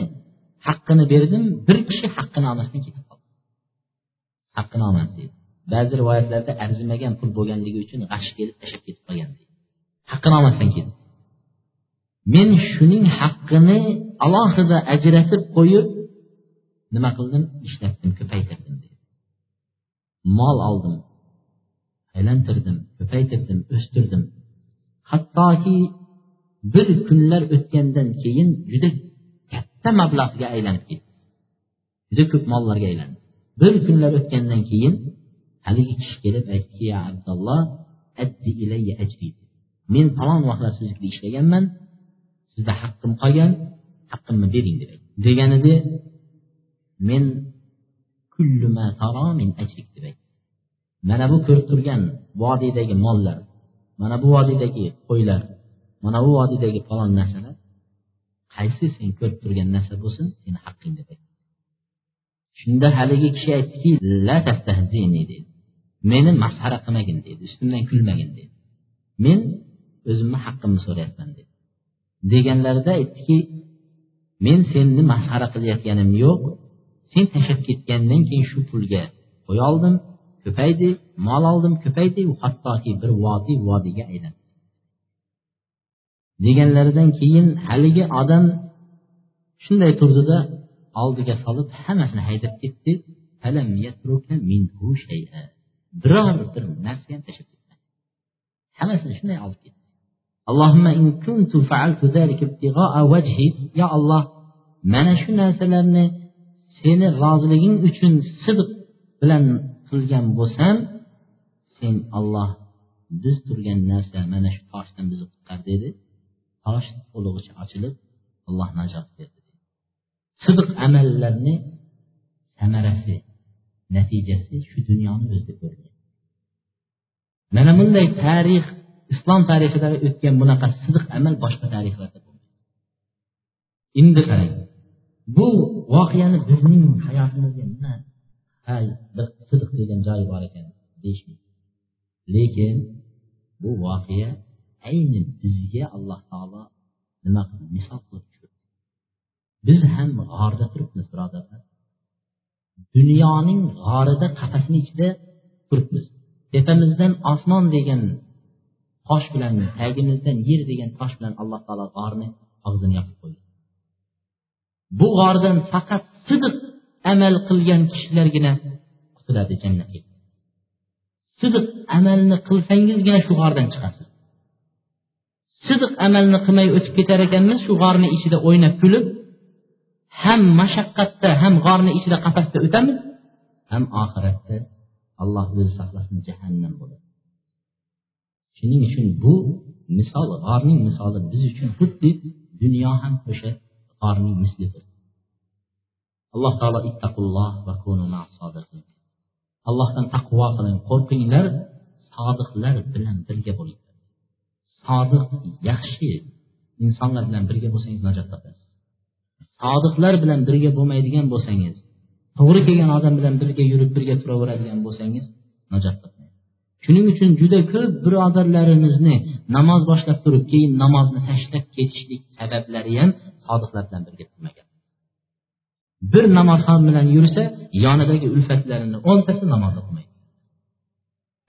haqqini berdim bir kishi haqqini olmasdan ketib qoldi haqqini olmadi deydi ba'zi rivoyatlarda arzimagan pul bo'lganligi uchun g'ash kelib tashlab ketib qolgan deydi haqqini olmasdan ketdi men shuning haqqini alohida ajratib qo'yib nima qildim? Ishlatdim ko'paytirdim mol oldim aylantirdim ko'paytirdim o'stirdim. Hattoki bir kunlar o'tgandan keyin juda katta mablag'ga aylanib ketdi. Juda ko'p mollarga aylandi. Bir kunlar o'tgandan keyin haligi kishi kelib aytdiki ya abdulloh addi ilayya ajri. Men falon vaqtlar siznikida ishlaganman. Sizda haqqim qolgan haqqimni bering deb deganida men min deb aytdi. Mana bu ko'rib turgan vodiydagi mollar mana bu vodiydagi qo'ylar mana bu vodiydagi falon narsalar qaysi sen ko'rib turgan narsa bo'lsin seni haqqing deb aytdi. Shunda haligi kishi aytdiki la tastahzini dedi. Meni masxara qilmagin dedi. Ustimdan kulmagin dedi. Men o'zimni haqqimni so'rayapman dedi. Deganlarida aytdiki men seni masxara qilayotganim yo'q sen tashlab ketgandan keyin shu pulga qo'y oldim ko'paydi mol oldim ko'paydi hattoki bir vodiy vodiyga aylandi deganlaridan keyin haligi odam shunday turdida oldiga solib hammasini haydab ketdi. Biror bir narsa ham tashlab ketmadi. Hammasini shunday olib ketdi. Allohimma in kuntu fa'altu zalika ibtigha'a wajhi. Ya alloh mana shu narsalarni seni roziliging uchun sidq bilan qilgan bo'lsam sen olloh biz turgan narsa mana shu toshdan bizni qutqar dedi. Tosh to'lig'icha ochilib alloh najot berdi sidq amallarni samarasi natijasi shu dunyoni o'zida ko'rgan. Mana bunday tarix islom tarixida o'tgan bunaqa sidiq amal boshqa tarixlarda endi qarang. Bu voqeani bizning hayotimizga nima? Hay bir sidq degan joyi bor ekan deyishmaydi. Lekin bu voqea ayni bizga alloh taolo nima qildi? Misol qilib biz ham g'orda turibmiz birodarlar. Dunyoning g'orida qafasni ichida turibmiz. Tepamizdan osmon degan tosh bilan tagimizdan yer degan tosh bilan alloh taolo g'orni og'zini yopib qo'ydi. Bu g'ordan faqat sidiq amal qilgan kishilargina qutuladi jannatga sidiq amalni qilsangizgina shu g'ordan chiqasiz. Sidiq amalni qilmay o'tib ketar ekanmiz shu g'orni ichida o'ynab kulib ham mashaqqatda ham g'orni ichida qafasda o'tamiz ham oxiratda alloh o'zi saqlasin jahannam bo'ladi. Shuning uchun bu misol g'orning misoli biz uchun xuddi dunyo ham o'sha g'orning mislidir. Alloh taolo ittaqulloh va allohdan taqvo qiling qo'rqinglar sodiqlar bilan birga bo'ling sodiq yaxshi insonlar bilan birga bo'lsangiz najot topasiz. Sodiqlar bilan birga bo'lmaydigan bo'lsangiz to'g'ri kelgan odam bilan birga yurib birga turaveradigan bo'lsangiz najot topmaysiz. Shuning uchun juda ko'p birodarlarimizni namoz boshlab turib keyin namozni tashlab ketishlik sabablari ham sodiqlar bilan birga turmagan bir namozxon bilan yursa yonidagi ulfatlarini o'ntasi namoz o'qimaydi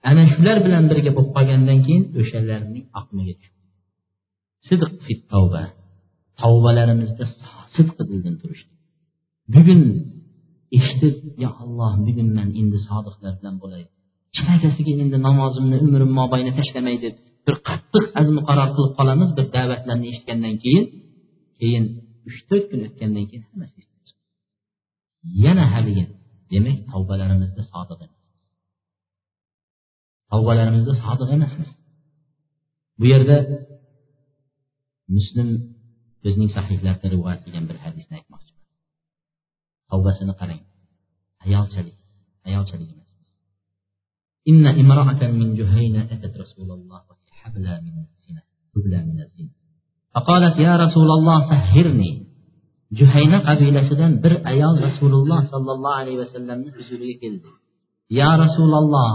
ana shular bilan birga bo'lib qolgandan keyin o'shalarning aqliga tushdi. Tavba. Tavbalarimizda sidqi dildan turishlik bugun eshitib yo alloh bugun man endi sodiqlar bilan bo'lay. Chinakasiga endi namozimni umrim mobayni tashlamay deb bir qattiq azmi qaror qilib qolamiz bir da'vatlarni eshitgandan keyin keyin uch to'rt kun o'tgandan keyin hammasi yana haligi demak tavbalarimizda sodiq emasmiz tavbalarimizda sodiq emasmiz bu yerda muslim bizning sahiflarida rivoyat qilgan bir hadisni aytmoqchiman tavbasini qarang ayolchalik ayolchalik emas إن امرأة من جهينة أتت رسول الله وهي حبلى من الزنا حبلى من الزنا فقالت يا رسول الله سهرني juhayna qabilasidan bir ayol rasululloh sollallohu alayhi vasallamni huzuriga keldi ya rasululloh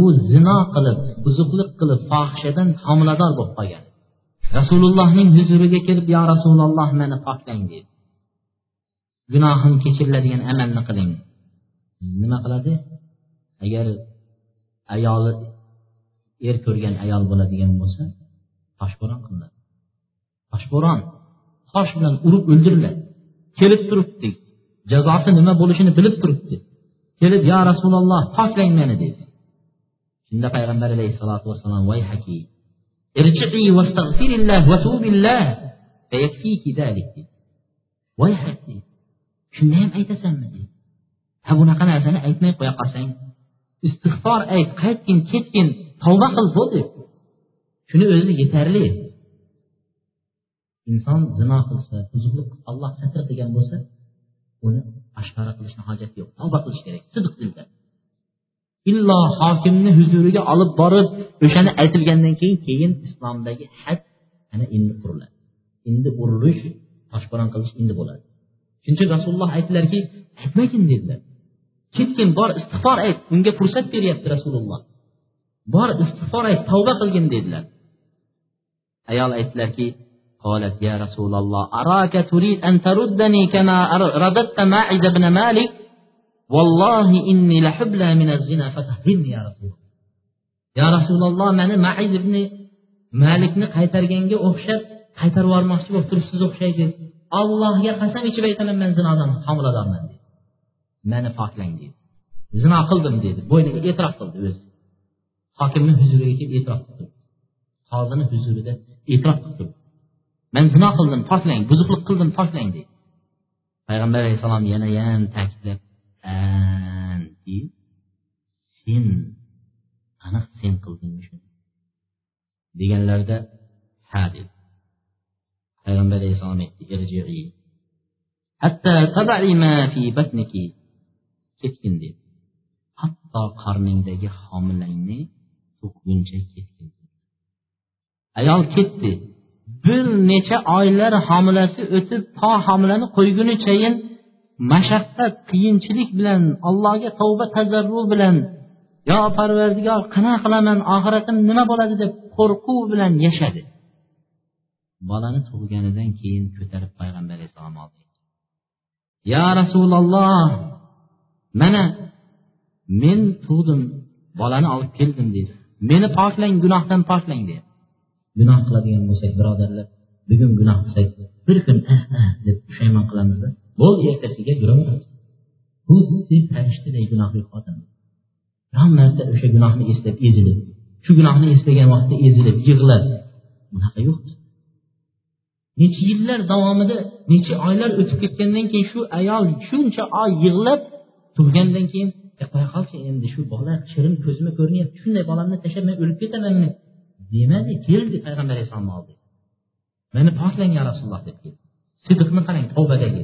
u zino qilib buzuqlik qilib fohishadan homilador bo'lib qolgan rasulullohning huzuriga kelib yo rasululloh mani poklang dedi gunohim kechiriladigan amalni qiling nima qiladi agar ayoli er ko'rgan ayol bo'ladigan bo'lsa toshbo'ron qilinadi Toshbo'ron tosh bilan urib o'ldiriladi kelib turibdi. Jazosi nima bo'lishini bilib turibdi. Kelib yo rasululloh poklang meni dedi. Shunda payg'ambar alayhissalotu vassalom voy haki voy haki shunda ham aytasanmi dedi. Ha bunaqa narsani aytmay qo'ya qolsang istig'for ayt qaytgin ketgin tavba qil bo'ldi shuni o'zi yetarli. Inson zino qilsa buzuqlik alloh satr qilgan bo'lsa uni oshkora qilishni hojati yo'q. Tavba qilish kerak. Sidiq dilda illo hokimni huzuriga olib borib o'shani aytilgandan keyin keyin islomdagi had ana endi quriladi. Endi urilish toshbo'ron qilish endi bo'ladi. Shuning uchun rasululloh aytdilarki aytmagin dedilar. Ketgin bor istig'for ayt unga fursat beryapti rasululloh. Bor istig'for ayt tavba qilgin dedilar. Ayol aytdilarki قالت يا رسول الله أراك تريد أن تردني كما رددت ماعز بن مالك والله إني لحبلى من الزنا فطهرني يا رسول الله يا رسول الله mani maiz ibn malikni qaytarganga o'xshab qaytarib yubormoqchi bo'lib turibsiz o'xshaydi allohga qasam ichib aytaman man zinodan homiladorman dedi mani poklang dedi zino qildim dedi bo'yniga e'tirof qildi o'zi hokimni huzuriga kelib e'tirof qildi hozirni huzurida e'tirof qildi man zino qildim poklang buzuqlik qildim poklang deydi. Payg'ambar alayhissalom yana ta'kidlab sen aniq sen qildingmi shuni deganlarida ha dedi payg'ambar alayhissalom aytdi hatta ma fi batniki. Ketgin dedi hatto qorningdagi homilangni to'kguncha ketgin ayol ketdi. Bir necha oylar homilasi o'tib to homilani qo'ygunichayin mashaqqat qiyinchilik bilan allohga tavba tazarru bilan yo parvardigor qanaqa qilaman oxiratim nima bo'ladi? deb qo'rquv bilan yashadi. Bolani tug'ganidan keyin ko'tarib payg'ambar alayhissalom oldi. Ya rasululloh mana men tug'dim bolani olib keldim dedi. Meni poklang gunohdan poklang dedi. Gunoh qiladigan bo'lsak birodarlar bugun gunoh qilsak bir kun ah ah deb pushaymon qilamizda bo'ldi ertasiga yuraveramiz. Xuddi farishtaday gunohli xotin. Biron marta o'sha gunohni eslab ezilib shu gunohni eslagan vaqtda ezilib yig'lab bunaqa yo'q. Necha yillar davomida necha oylar o'tib ketgandan keyin shu ayol shuncha oy yig'lab tug'gandan keyin qo'ya qolchi endi shu bola shirin ko'zimga ko'rinyapti shunday bolamni tashlab men o'lib ketamanmi? Demadi keldi payg'ambar alayhissalomni oldiga mani poklang ya rasululloh deb sidiqni qarang tavbadagi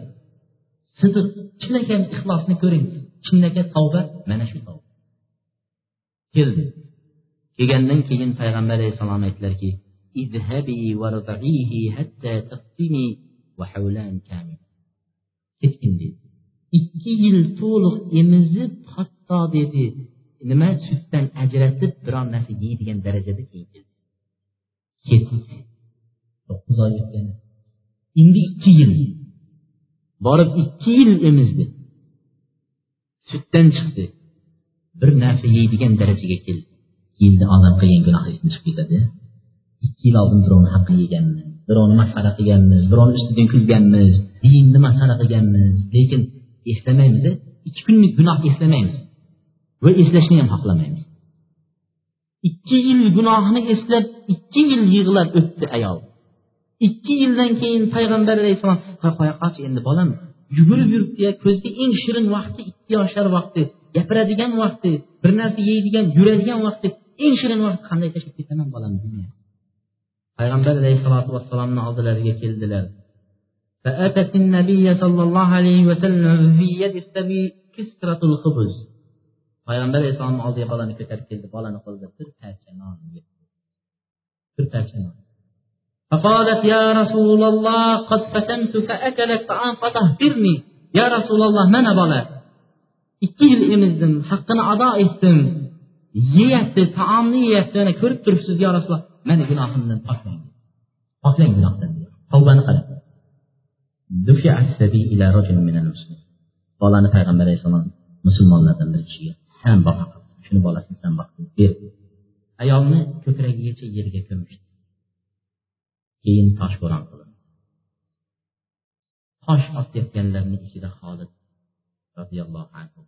sidiq chinakam ixlosni ko'ring chinakam tavba mana shu tavba keldi kelgandan keyin payg'ambar alayhissalom aytdilarki ketgin dedi. İkki yil to'liq emizib hatto dedi. Nima sutdan ajratib biron narsa yeydigan darajada keyin keldi ketdik to'qqiz oy o'tgan endi ikki yil. Borib ikki yil emizdi. Sutdan chiqdi. Bir narsa yeydigan darajaga keldi. Endi odam qilgan gunoh esdan chiqib ketadi. Ikki yil oldin birovni haqqini yeganmiz. Birovni masxara qilganmiz. Birovni ustidan kulganmiz. Dinni masxara qilganmiz. Lekin eslamaymiz ikki kunlik gunoh eslamaymiz. Va eslashni ham xohlamaymiz. Ikki yil gunohni eslab ikki yil yig'lab o'tdi ayol ikki yildan keyin payg'ambar alayhissalom qo'ya qolchi endi bolam yugurib yuribdiya ko'zga eng shirin vaqti ikki yoshlar vaqti gapiradigan vaqti bir narsa yeydigan yuradigan vaqti eng shirin vaqt qanday tashlab ketaman bolamni dunyo payg'ambar alayhissalotu vassalomni oldilariga keldilar فأتت النبي صلى الله عليه وسلم في يد السبي كسرة الخبز payg'ambar alayhissalomni oldiga bolani ko'tarib keldi bolani qo'lida bir parcha non bir parcha non فقالت يا رسول الله قد فتنت فأكلت طعام فطهرني يا رسول الله mana bola ikki yil emizdim haqqini ado etdim yeyapti taomni yeyapti mana ko'rib turibsiz yo rasululloh mani gunohimdan poklang poklang gunohdan tavbani qara bolani payg'ambar alayhissalom musulmonlardan bir kishiga san boq shuni bolasini san boq ber ayolni ko'kragigacha yerga ko'mishdi keyin toshbo'ron qilindi. Tosh otayotganlarni ichida holid roziyallohu anhu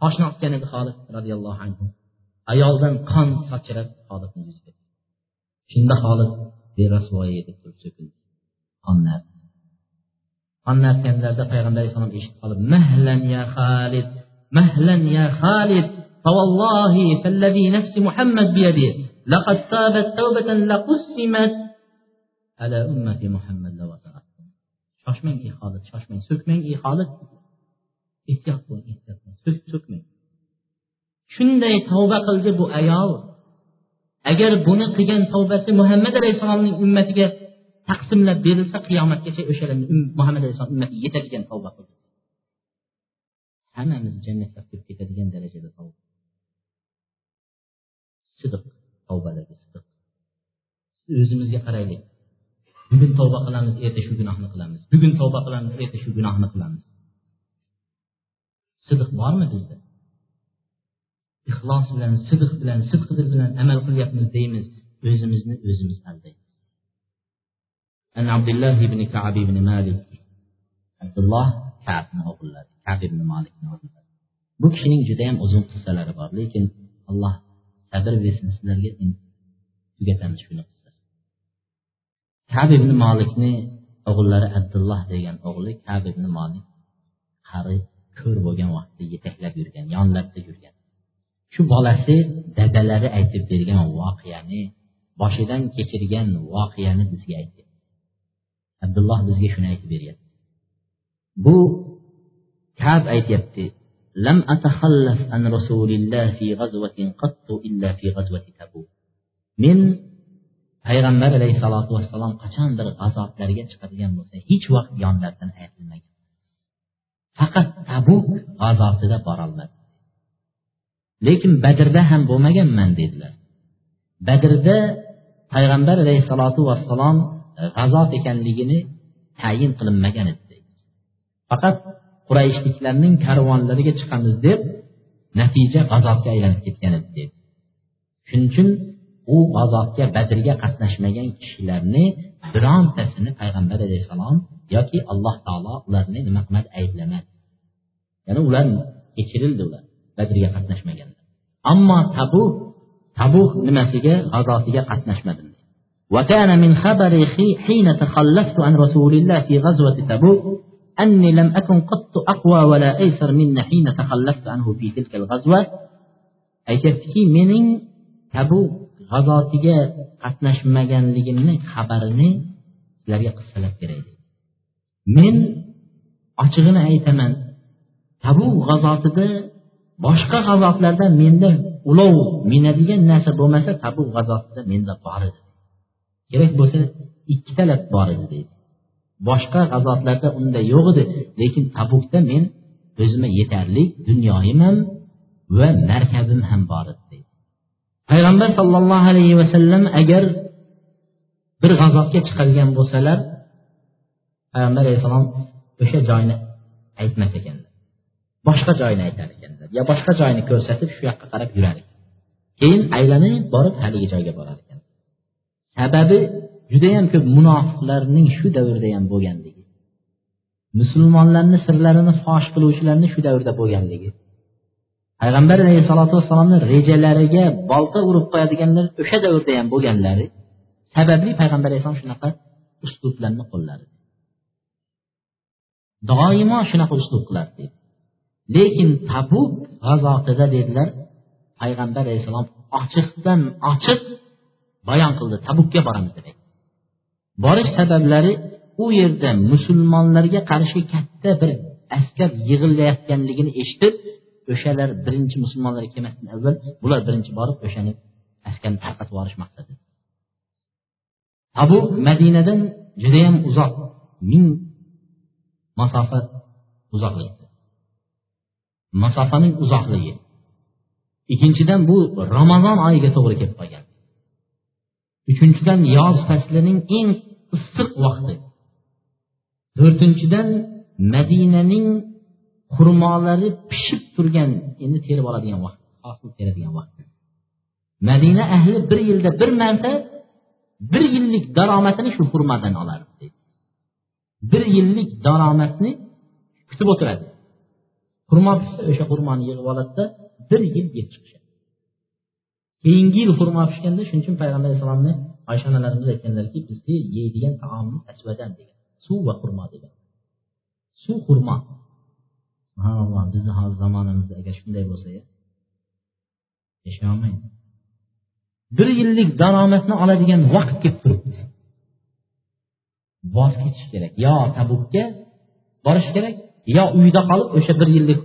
toshni otgan edi holid roziyallohu anhu. Ayoldan qon sochirib holidni yuziga shunda holid berasvoy deb turib so'kildi. Qonlar qonlar artganlarida payg'ambar alayhissalom eshitib qolib mahlan ya halid mahlan ya halid فوالله فالذي نفس محمد بيده لقد تابت توبة لقسمت على أمة محمد لوسعتهم shoshmang ey holid shoshmang so'kmang ey holid ehtiyot bo'ling ehtiyot bo'ling so'kmang shunday tavba qildi bu ayol agar buni qilgan tavbasi muhammad alayhissalomning ummatiga taqsimlab berilsa qiyomatgacha o'shalarni muhammad alayhissalom ummatiga yetadigan tavba qildi hammamiz jannatga kirib ketadigan darajada tavba sidiq tavbalarga sidiq o'zimizga qaraylik bugun tavba qilamiz erta shu gunohni qilamiz bugun tavba qilamiz erta shu gunohni qilamiz sidiq bormi bizda ixlos bilan sidiq bilan sidq bilan amal qilyapmiz deymiz o'zimizni o'zimiz aldaymiz الله بن كعب بن مالك عبد الله كعب o'g'illari ibn malikni bu kishining judayam uzun qissalari bor lekin alloh sabr bersin sizlarga tugatamiz shuni qissasi. Kab ibn malikni o'g'illari abdulloh degan o'g'li kab ibn malik qari ko'r bo'lgan vaqtda yetaklab yurgan yonlarida yurgan. Shu bolasi dadalari aytib bergan voqeani boshidan kechirgan voqeani bizga aytdi. Abdulloh bizga shuni aytib beryapti. Bu kab aytyapti lam atahallaf an rasulillah fi ghazwatin qattu illa fi ghazwati tabuk men payg'ambar alayhisalotu vassalom qachondir g'azotlarga chiqadigan bo'lsa hech vaqt yonlaridan ayrilmagan faqat abu g'azotida borolmadi lekin badrda ham bo'lmaganman dedilar badrda payg'ambar alayhisalotu vassalom g'azot ekanligini tayin qilinmagan edi faqat qurayshliklarning karvonlariga chiqamiz deb natija g'azotga aylanib ketgan edi dedi shuning uchun u g'azotga badrga qatnashmagan kishilarni birontasini payg'ambar alayhissalom yoki alloh taolo ularni nima qilmadi ayblamadi ya'ni ular kechirildi ular badrga qatnashmagan ammo tabu tabuk nimasiga g'azotiga qatnashmadi وكان من خبري حين تخلفت عن رسول الله في غزوة تبوك أني لم أكن قط أقوى ولا أيسر من حين تخلفت عنه في تلك الغزوة aytyaptiki mening tabuk g'azotiga qatnashmaganligimni xabarini sizlarga qissalab beray men ochig'ini aytaman tabuk g'azotida boshqa g'azotlarda menda ulov minadigan narsa bo'lmasa tabuk g'azotida menda bor edi kerak bo'lsa ikkitalab bor edi deydi boshqa g'azotlarda unda yo'q edi. Lekin tabukda men o'zimga yetarli dunyoyim ham va markabim ham bor edi deydi. Payg'ambar sollallohu alayhi vasallam agar bir g'azotga chiqadigan bo'lsalar payg'ambar alayhissalom o'sha joyni aytmas ekanlar boshqa joyni aytar ekanlar yo boshqa joyni ko'rsatib shu yoqqa qarab yurar ekan. Keyin aylanib borib haligi joyga borar ekan. Sababi judayam ko'p munofiqlarning shu davrda ham bo'lganligi. Musulmonlarni sirlarini fosh qiluvchilarni shu davrda bo'lganligi. Payg'ambar alayhissalotu vassalomni rejalariga bolta urib qo'yadiganlar o'sha davrda ham bo'lganlari sababli payg'ambar alayhissalom shunaqa uslublarni qo'lladi doimo shunaqa uslub qilardi. Lekin tabuk g'azotida dedilar payg'ambar alayhissalom ochiqdan ochiq bayon qildi tabukka boramiz deb borish sabablari u yerda musulmonlarga qarshi katta bir askar yig'ilayotganligini eshitib o'shalar birinchi musulmonlar kelmasdan avval bular birinchi borib o'shani askarni tarqatib yuborish maqsadi. Tabuk madinadan judayam uzoq ming masofa uzoqlikda masofaning uzoqligi. Ikkinchidan bu ramazon oyiga to'g'ri kelib qolgan. Uchinchidan yoz faslining eng issiq vaqti. To'rtinchidan madinaning xurmolari pishib turgan endi terib oladigan vaqt hosil teradigan vaqt. Madina ahli bir yilda bir marta bir yillik daromadini shu xurmadan olardi bir yillik daromadni kutib o'tiradi. Xurmo pishsa o'sha xurmoni yig'ib oladida bir yil yeb chiqishadi keyingi yil xurmo pishganda shuning uchun payg'ambar alayhissalomni oysha onalarimiz aytganlarki bizni yeydigan taomimiz asvadan degan. Suv va xurmo degan. Suv xurmo. Subhanalloh bizni hozir zamonamizda agar shunday bo'lsa yasholmaydi bir yillik daromadni oladigan vaqt kelib turibdi. Voz kechish kerak. Yo tabukka borish kerak yo uyda qolib o'sha bir yillik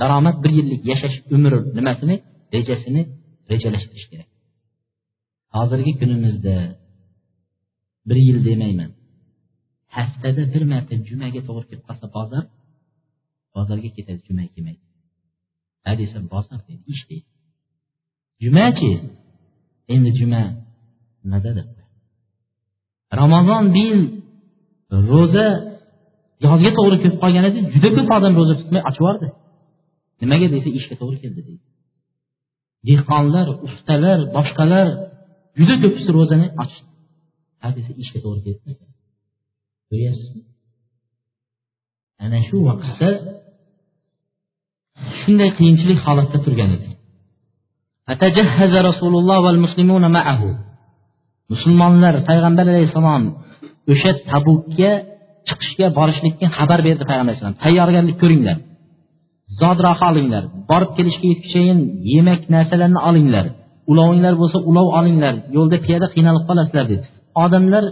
daromad bir yillik yashash umr nimasini rejasini rejalashtirish kerak. Hozirgi kunimizda bir yil demayman. Haftada bir marta jumaga to'g'ri kelib qolsa bozor bozorga ketadi juma kelmaydi ha desa bozor deydi ish deydi. Jumachi endi juma nimada deb ramazon bu yil ro'za yozga to'g'ri kelib qolgan edi juda ko'p odam ro'za tutmay ochib yubordi nimaga desa ishga to'g'ri keldi deydi. Dehqonlar ustalar boshqalar juda ko'pisi ro'zani ochdi. Ha desa ishga to'g'ri kelibdi ko'ryapsizmi? Ana shu vaqtda shunday qiyinchilik holatda turgan edi musulmonlar payg'ambar alayhissalom o'sha tabukka chiqishga borishlikka xabar berdi payg'ambar alayhissalom tayyorgarlik ko'ringlar. Zodroha olinglar. Borib kelishga yetgunchayin yemak narsalarni olinglar. Ulovinglar bo'lsa ulov olinglar yo'lda piyoda qiynalib qolasizlar dedi. Odamlar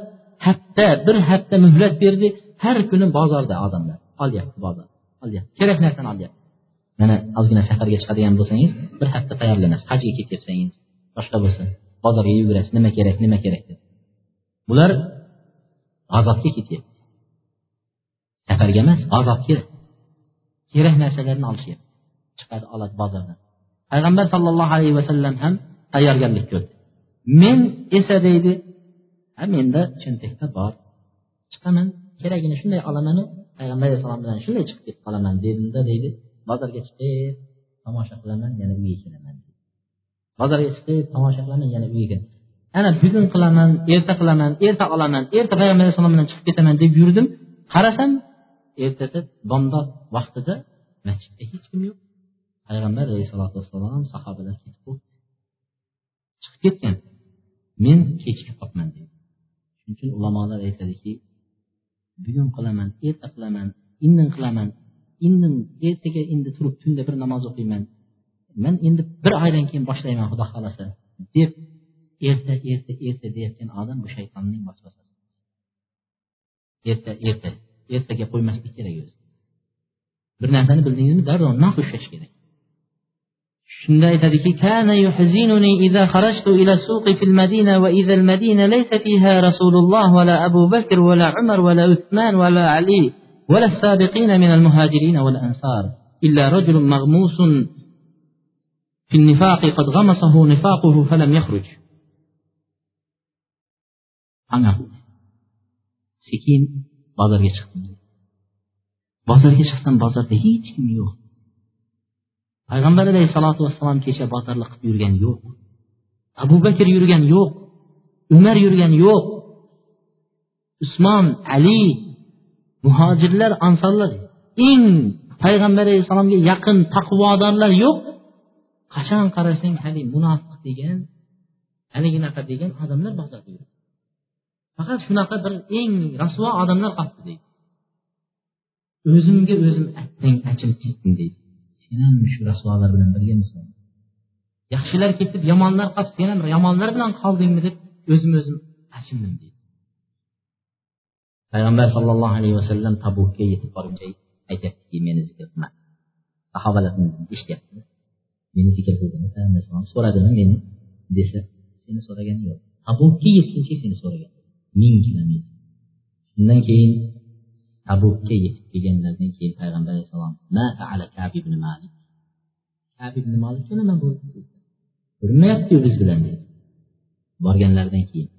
hafta bir hafta muhlat berdi har kuni bozorda odamlar. Olyapti bozor olyapti. Kerak narsani olyapti. Mana ozgina safarga chiqadigan bo'lsangiz bir hafta tayyorlanasiz hajga ketyapsangiz boshqa bo'lsa bozorga yugurasiz nima kerak nima kerak deb bular g'azobga ketyapti. Safarga emas g'azobga kerak narsalarni olishyapti. Chiqadi oladi bozordan. Payg'ambar sollallohu alayhi vasallam ham tayyorgarlik ko'rdi. Men esa deydi ha menda cho'ntakda bor chiqaman keragini shunday olamanu payg'ambar alayhissalom bilan shunday chiqib ketib qolaman dedimda deydi bozorga chiqib tomosha qilaman yana uyga kelaman bozorga chiqib tomosha qilaman yana uyga kelaman. Ana bugun qilaman erta qilaman erta olaman erta payg'ambar alayhissalom bilan chiqib ketaman deb yurdim. Qarasam ertasi bomdod vaqtida masjidda hech kim yo'q. Payg'ambar alayhisalotu vassalom sahobalar ketib bo'ldi chiqib ketgan men kechikib qolibman deydi shuning uchun ulamolar aytadiki bugun qilaman erta qilaman indin qilaman indin ertaga endi turib tunda bir namoz o'qiyman. Man endi bir oydan keyin boshlayman xudo xohlasa deb erta erta erta deyotgan odam bu shaytonning vasvasasi. Erta erta ertaga qo'ymaslik kerak o'zi. Bir narsani bildingizmi darrov naq ushlash kerak. شنو هذا كان يحزنني إذا خرجت إلى السوق في المدينة وإذا المدينة ليس فيها رسول الله ولا أبو بكر ولا عمر ولا عثمان ولا علي ولا السابقين من المهاجرين والأنصار إلا رجل مغموس في النفاق قد غمسه نفاقه فلم يخرج. عنه سكين بازر يشخص بازر يشخص بازر هيتين يوم. Payg'ambar alayhissalotu vassalom kecha botirlik qilib yurgani yo'q. Abu bakr yurgani yo'q. Umar yurgani yo'q. Usmon ali muhojirlar ansorlar eng payg'ambar alayhissalomga yaqin taqvodorlar yo'q. Qachon qarasang haligi munofiq degan haliginaqa degan odamlar bozorda yuradi. Faqat shunaqa bir eng rasvo odamlar qolibdi deydi. O'zimga o'zim attang achinib ketdim deydi. Sen ham shu rasvolar bilan birgamisan yaxshilar ketib yomonlar qolib sen ham yomonlar bilan qoldingmi deb o'zim o'zim achindim deydi. Payg'ambar sollallohu alayhi vasallam tabukka yetib borguncha aytyaptiki meni zikr qilma. Sahobalar eshityapti. Meni zikr qildimi so'radimi meni desa seni so'ragani yo'q. Tabukka yetguncha seni so'ragan ming kilometr. Shundan keyin tabukka yetib kelganlaridan keyin payg'ambar alayhissalom kab ibn malik? Kab ibn malik nima bo'ldi ko'rinmayaptiyu biz bilan? dedi. Borganlaridan keyin.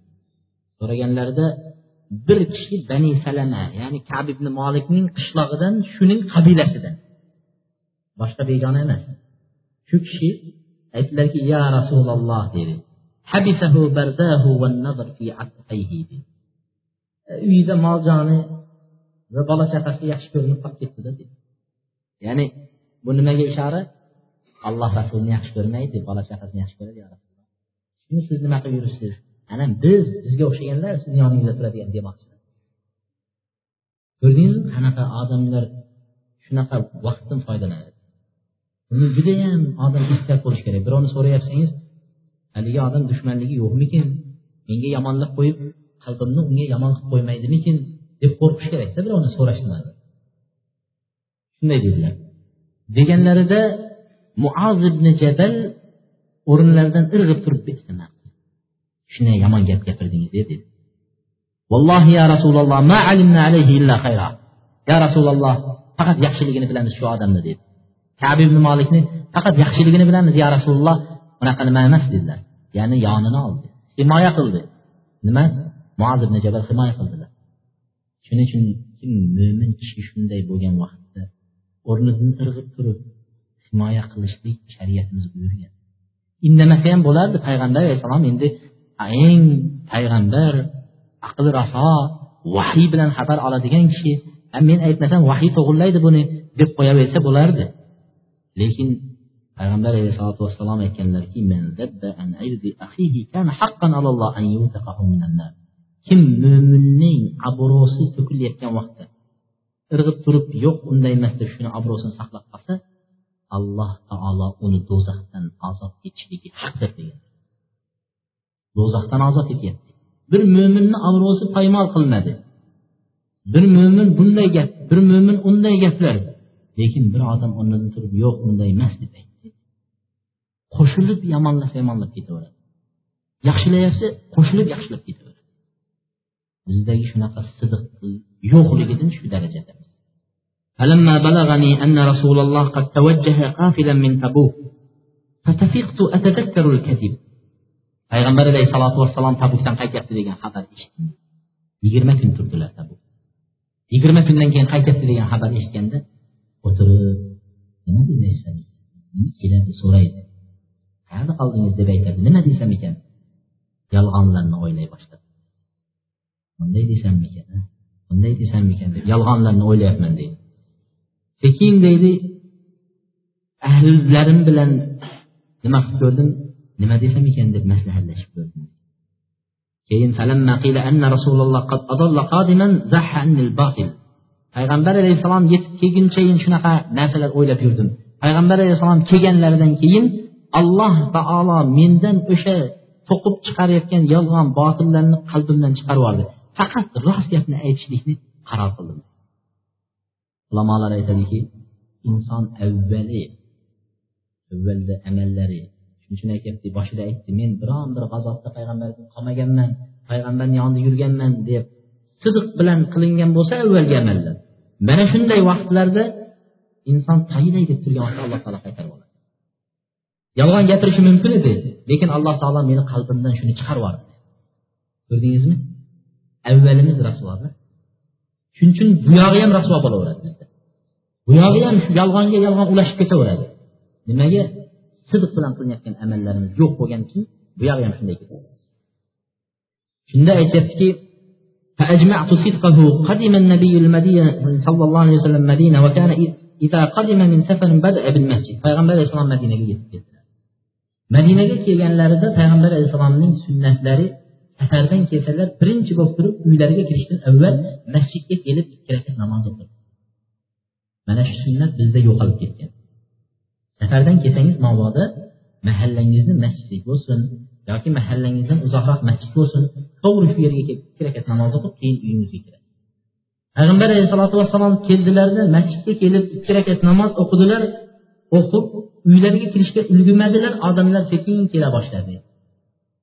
So'raganlarida bir kishi bani salama ya'ni kab ibn molikning qishlog'idan shuning qabilasidan. Boshqa begona emas. Shu kishi aytdilarki ya rasululloh dedi. E, uyida mol joni va bola chaqasi yaxshi ko'rinib qolib ketdida ya'ni bu nimaga ishora? Alloh rasulini yaxshi ko'rmaydi bola chaqasini yaxshi ko'radi ya rasululloh. Shuni siz nima qilib yuribsiz? Ana biz bizga o'xshaganlar sizni yoningizda turadigan demoqchi ko'rdingizmi? Qanaqa odamlar shunaqa vaqtdan foydalanadi. Buni judayam odam ehtiyot bo'lishi kerak. Birovni so'rayapsangiz haligi odam dushmanligi yo'qmikin? Menga yomonlik qo'yib qalbimni unga yomon qilib qo'ymaydimikin? Deb qo'rqish kerakda birovni so'rashdan shunday dedilar. Deganlarida muoz ibn jabal o'rinlaridan irg'ib turib shunday yomon gap gapirdingiz dedi. Vallohi ya rasululloh ma alimna alayhi illa xayra ya rasululloh faqat yaxshiligini bilamiz shu odamni dedi. Kabi ibn molikni faqat yaxshiligini bilamiz ya rasululloh. Unaqa nima emas dedilar. Ya'ni yonini oldi. Himoya qildi. Nima? Muaz ibn jabal himoya qildilar shuning uchun kim mo'min kishi shunday bo'lgan vaqtda o'rnidan irg'ib turib himoya qilishlik shariatimiz buyurgan. Indamasa ham bo'lardi payg'ambar alayhissalom. Endi eng payg'ambar aqli raso vahiy bilan xabar oladigan kishi men aytmasam vahiy to'g'irlaydi buni deb qo'yaversa bo'lardi. Lekin payg'ambar alayhisalotu vassalom aytganlarki kim mo'minning obro'si to'kilayotgan vaqtda irg'ib turib yo'q unday emas deb shuni obro'sini saqlab qolsa alloh taolo uni do'zaxdan ozod etishligi haqdir degan. Do'zaxdan ozod etyapti. Bir mo'minni obro'si poymol qilinadi. Bir mo'min bunday gap bir mo'min unday gaplar. Lekin bir odam o'rnidan turib yo'q unday emas deb aytdi. Qo'shilib yomonlasa yomonlab ketaveradi. Yaxshilayapsa qo'shilib yaxshilab ketaveradi. bizdagi shunaqa sidiq yo'qligidan shu darajadamiz فلما بلغني أن رسول الله قد توجه قافلا من تبوك فتفقت أتذكر الكذب payg'ambar alayhisalotu vassalom tabukdan qaytyapti degan xabar eshitdim yigirma kun turdilar tabuk yigirma kundan keyin qaytyapti degan xabar eshitganda o'tirib nima demaysan keladi so'raydi qayerda qoldingiz deb aytadi nima desam ekan yolg'onlarni o'ylay boshladi Bunday desammikan bunday desammikan deb yolg'onlarni o'ylayapman deydi. Sekin deydi ahllarim bilan nima qilib ko'rdim? Nima desam ekan deb maslahatlashib ko'rdim. Keyin payg'ambar alayhissalom yetib kelgunchayin shunaqa narsalar o'ylab yurdim. Payg'ambar alayhissalom kelganlaridan keyin alloh taolo mendan o'sha to'qib chiqarayotgan yolg'on botillarni qalbimdan chiqarib yubordi faqat rost gapni aytishlikni qaror qildim. Ulamolar aytadiki inson avvali avvalda amallari shuning uchun aytyapti boshida aytdi men biron bir g'azotda payg'ambarga qolmaganman payg'ambarni yonida yurganman deb sidiq bilan qilingan bo'lsa avvalgi amallar. Mana shunday vaqtlarda inson tayinay deb turgan vaqtda alloh taolo qaytarib oladi. Yolg'on gapirishi mumkin edi lekin alloh taolo meni qalbimdan shuni chiqarib yubordi. Ko'rdingizmi? avvalimiz rasvoda shuning uchun buyog'i ham rasvo bo'laveradi bizda buyog'i ham shu yolg'onga yolg'on ulashib ketaveradi nimaga sidiq bilan qilinayotgan amallarimiz yo'q bo'lgandan keyin buyog'i ham shunday ketadi shunda aytyaptiki فأجمعت صدقه قدم النبي المدينة صلى الله عليه وسلم مدينة وكان إذا قدم من سفر بدأ بالمسجد payg'ambar alayhissalom madinaga yetib keldilar madinaga kelganlarida payg'ambar alayhissalomning sunnatlari safardan kelsalar birinchi bo'lib turib uylariga kirishdan avval masjidga kelib ikki rakat namoz o'qidi mana shu sunnat bizda yo'qolib ketgan. Safardan kelsangiz mabodo mahallangizni masjidi bo'lsin yoki mahallangizdan uzoqroq masjid bo'lsin to'g'ri shu yerga kelib ikki rakat namoz o'qib keyin uyingizga kirasiz. Payg'ambar alayhisalotu vassalom keldilarda masjidga kelib ikki rakat namoz o'qidilar o'qib uylariga kirishga ulgurmadilar odamlar sekin kela boshladi.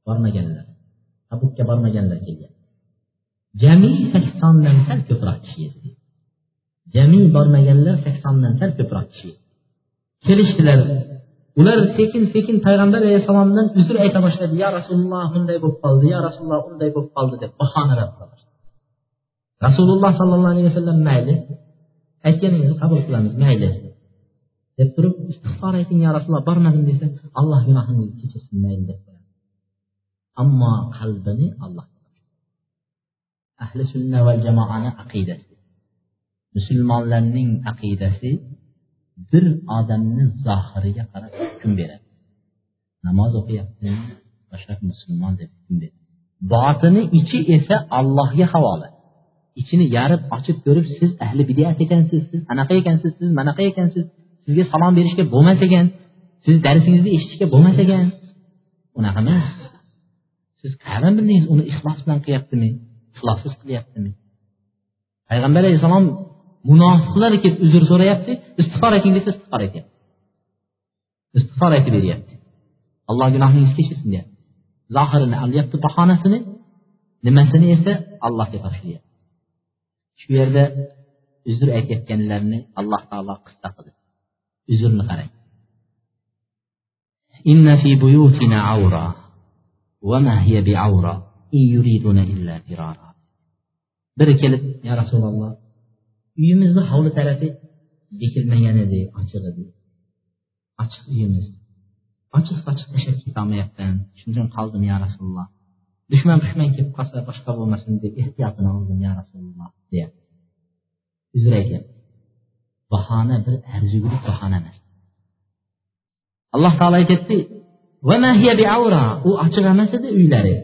Bormaganlar. Tabukka bormaganlar kelgan. Jami saksondan sal ko'proq kishi edi. Jami bormaganlar saksondan sal ko'proq kishi kelishdilar. Ular sekin sekin payg'ambar alayhissalomdan uzr ayta boshladi. Yo rasululloh bunday bo'lib qoldi. Yo rasululloh unday bo'lib qoldi deb boshladi rasululloh sollallohu alayhi vasallam mayli aytganingizni qabul qilamiz mayli deb turib istig'for ayting yo rasululloh bormadim desa alloh gunohingizni kechirsin mayli deb ammo qalbini alloh ahli sunna va jamoani aqidasi. Musulmonlarning aqidasi bir odamni zohiriga qarab hukm beradi. Namoz o'qiyaptimi? Boshqa musulmon deb hukm beradi. Botini ichi esa allohga havola. Ichini yarib ochib ko'rib siz ahli bidat ekansiz siz anaqa ekansiz siz manaqa ekansiz sizga salom berishga bo'lmas ekan siz darsingizni eshitishga bo'lmas ekan. Unaqa emas. Siz qayerdan bildingiz? Uni ixlos bilan qilyaptimi ixlossiz qilyaptimi payg'ambar alayhissalom munofiqlar kelib uzr so'rayapti istig'for ayting desa istig'for aytyapti istig'for aytib beryapti alloh gunohingizni kechirsin deyapti. Zohirini olyapti bahonasini nimasini esa allohga topshiryapti. Shu yerda uzr aytayotganlarni alloh taolo qissa qildi. Uzrni qarang. وما هي بعورة إن يريدون إلا فرارا biri kelib ya rasululloh uyimizni hovli tarafi bekilmagan edi ochiq edi ochiq uyimiz ochiq sochiq tashlab ketolmayapman shuning uchun qoldim ya rasululloh dushman pushman kelib qolsa boshqa bo'lmasin deb ehtiyotini oldim ya rasululloh deyapti uzr aytyapti bahona bir arzigulik bahona emas alloh taolo aytyapti u ochiq emas edi uylari.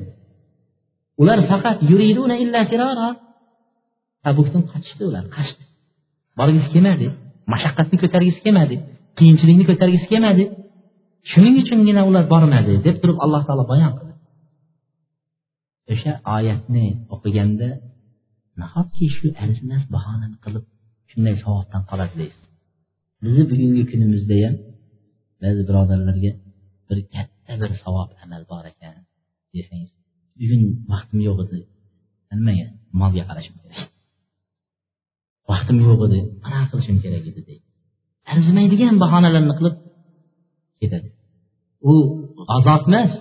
Ular faqat illa tabukdan qochishdi ular qochdi. Borgisi kelmadi mashaqqatni ko'targisi kelmadi qiyinchilikni ko'targisi kelmadi. Shuning uchungina ular bormadi deb turib alloh taolo bayon qildi. O'sha oyatni o'qiganda nahotki shu arzimas bahonani qilib shunday savobdan qoladi deysiz bizni bugungi kunimizda ham ba'zi birodarlarga bir katta bir savob amal bor ekan desangiz bugun vaqtim yo'q edi nimaga molga qarashim kerak vaqtim yo'q edi anaqa qilishim kerak edi deydi arzimaydigan bahonalarni qilib ketadi u g'azot emas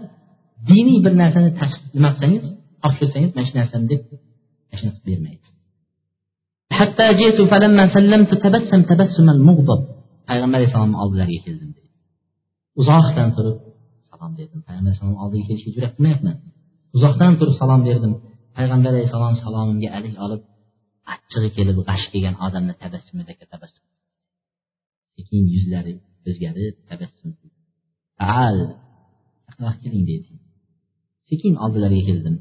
diniy bir narsani nima qilsangiz topshirsangiz mana shu narsani deb mana shuni qilib bermaydi حتى جئت فلما سلمت تبسم تبسما مغضب payg'ambar alayhissalomni oldilariga keldim deydi uzoqdan turib salom berdim payg'ambar alayhisalom oldiga kelishga jur'at qilmayapman uzoqdan turib salom berdim payg'ambar alayhissalom salomimga alik olib achchig'i kelib g'ash kelgan odamni tabassumida tabassum. Sekin yuzlari o'zgarib tabassum. Al keling deydi sekin oldilariga keldim.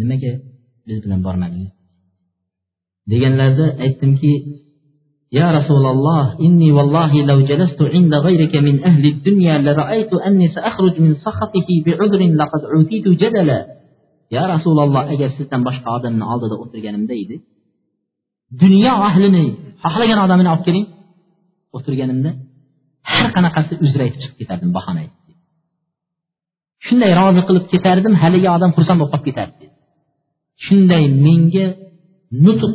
Nimaga biz bilan bormadingiz? deganlarida aytdimki Ya Resulallah inni vallahi lev celestu inde gayrike min ehli dünya le ra'aytu enni se'ahruc min sahatihi bi'udrin laqad utitu cedele. Ya Resulallah eğer sizden başka adamın aldığında oturganimdeydi. Dünya ahlini xohlagan odamini olib keling o'tirganimda har qanaqasi uzr aytib chiqib ketardim bahona aytib shunday rozi qilib ketardim haligi odam xursand bo'lib qolib ketardi dedi shunday menga nutq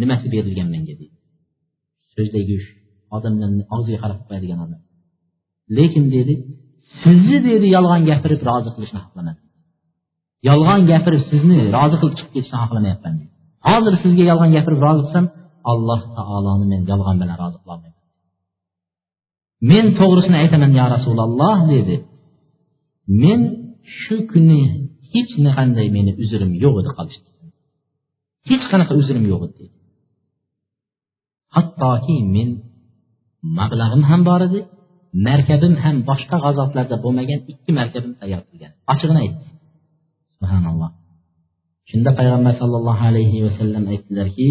nimasi berilgan menga deydi so'zdagi odamlarni og'ziga qarab qo'yadigan odam. Lekin dedi sizni dedi yolg'on gapirib rozi qilishni xohlamadim yolg'on gapirib sizni rozi qilib chiqib ketishni xohlamayapman hozir sizga yolg'on gapirib rozi qilsam alloh taoloni men yolg'on bilan rozi qilolmayman men to'g'risini aytaman ya rasululloh dedi. Men shu kuni hech qanday meni uzrim yo'q edi qolishdi. Hech qanaqa uzrim yo'q edi deydi hattoki men mablag'im ham bor edi markabim ham boshqa g'azotlarda bo'lmagan ikki markabim tayyor qilgan. Ochig'ini aytdi. Subhanalloh. Shunda payg'ambar sollallohu alayhi vasallam aytdilarki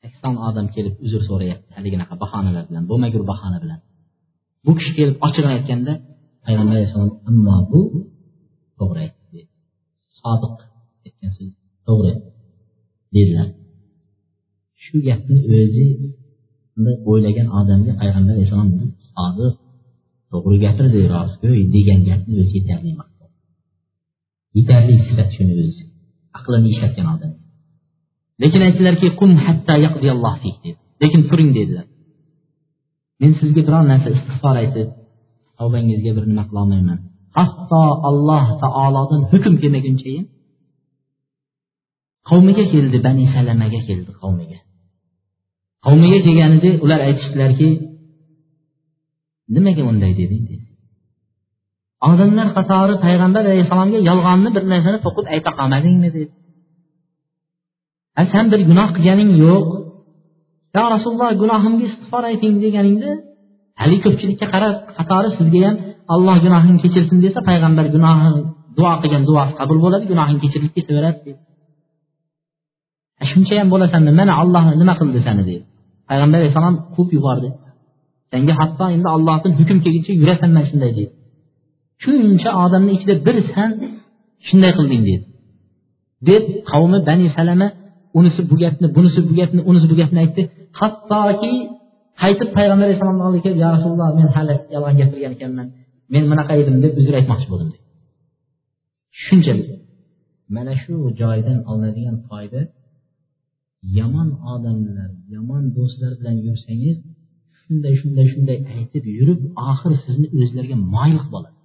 sakson odam kelib uzr so'rayapti haliginaqa bahonalar bilan bo'lmagur bahona bilan. Bu kishi kelib ochig'ini aytganda payg'ambar alayhissalom ammo bu to'g'ri aytdi sodiq aytgan so'z. To'g'ri. Dedilar shu gapni o'zi o'ylagan odamga payg'ambar alayhissalom sodiq to'g'ri gapirdi rostgo'y degan gapni o'zi yetarli yetarli sifat shuni o'zi. Aqlini ishlatgan odam. Lekin aytdilarki qum hatta lekin turing dedilar. Men sizga biror narsa istig'for aytib tavbangizga bir nima qilolmayman. Hatto alloh taolodan hukm kelmagunchayin qavmiga keldi bani salamaga keldi qavmiga. Qavmiga kelganida ular aytishdilarki nimaga unday deding? dedi. Odamlar qatori payg'ambar alayhissalomga yolg'onni bir narsani to'qib ayta qolmadingmi dedi. San bir gunoh qilganing yo'q. Yo rasululloh gunohimga istig'for ayting deganingda haligi ko'pchilikka qarab qatori sizga ham alloh gunohingni kechirsin desa payg'ambar gunohi duo qilgan duosi qabul bo'ladi gunohing kechirilib ketaveradi dedi. Shuncha ham bo'lasanmi? Mana olloh nima qildi sani deydi payg'ambar alayhissalom quvib yubordi. Senga hatto endi ollohdan hukm kelguncha yurasan man shunday deydi shuncha odamni ichida bir san shunday qilding deydi deb qavmi bani salama unisi bu gapni bunisi bu gapni unisi bu gapni aytdi. Hattoki qaytib payg'ambar alayhissalomni oldiga kelib yo rasululloh men hali yolg'on gapirgan ekanman. Men bunaqa edim deb uzr aytmoqchi bo'ldim shunchalik mana shu joydan olinadigan foyda yomon odamlar yomon do'stlar bilan yursangiz shunday shunday shunday aytib yurib oxiri sizni o'zlariga moyil qilib oladi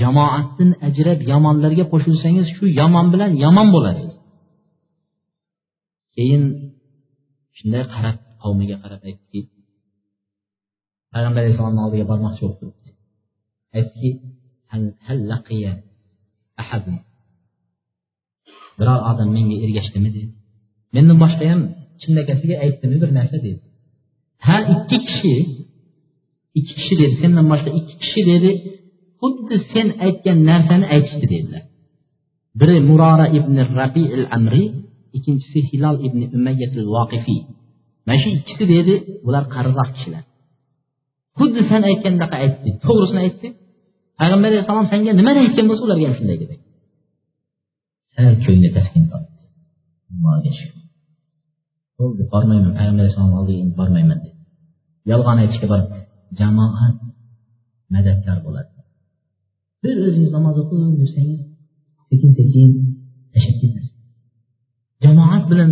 jamoatdan ajrab yomonlarga qo'shilsangiz shu yomon bilan yomon bo'lasiz keyin shunday qarab qavmiga qarab aytdiki payg'ambar alayhissalomni oldiga bormoqchi bo'lib turibdi. Aytdiki biror odam menga ergashdimi dedi. Mendan boshqa ham chinakasiga aytdimi bir narsa dedi. Ha ikki kishi ikki kishi dedi sendan boshqa ikki kishi dedi xuddi sen aytgan narsani aytishdi dedilar. Biri murora ibn rabi al amri ikkinchisi hilol ibn umayyatil voqifiy mana shu ikkisi dedi bular qariroq kishilar. Xuddi sen aytgandaqa aytdi to'g'risini aytdi. Payg'ambar alayhissalom senga nimani aytgan bo'lsa ularga ham shunday dedi. Sal ko'ngli taskin topdi. Allohga shukur bo'ldi bormayman payg'ambar alayhissalom oldiga endi bormayman dedi. Yolg'on aytishga borib jamoat madadkor bo'ladi. Bir o'zingiz namoz o'qib yursangiz sekin sekin tashlab jamoat bilan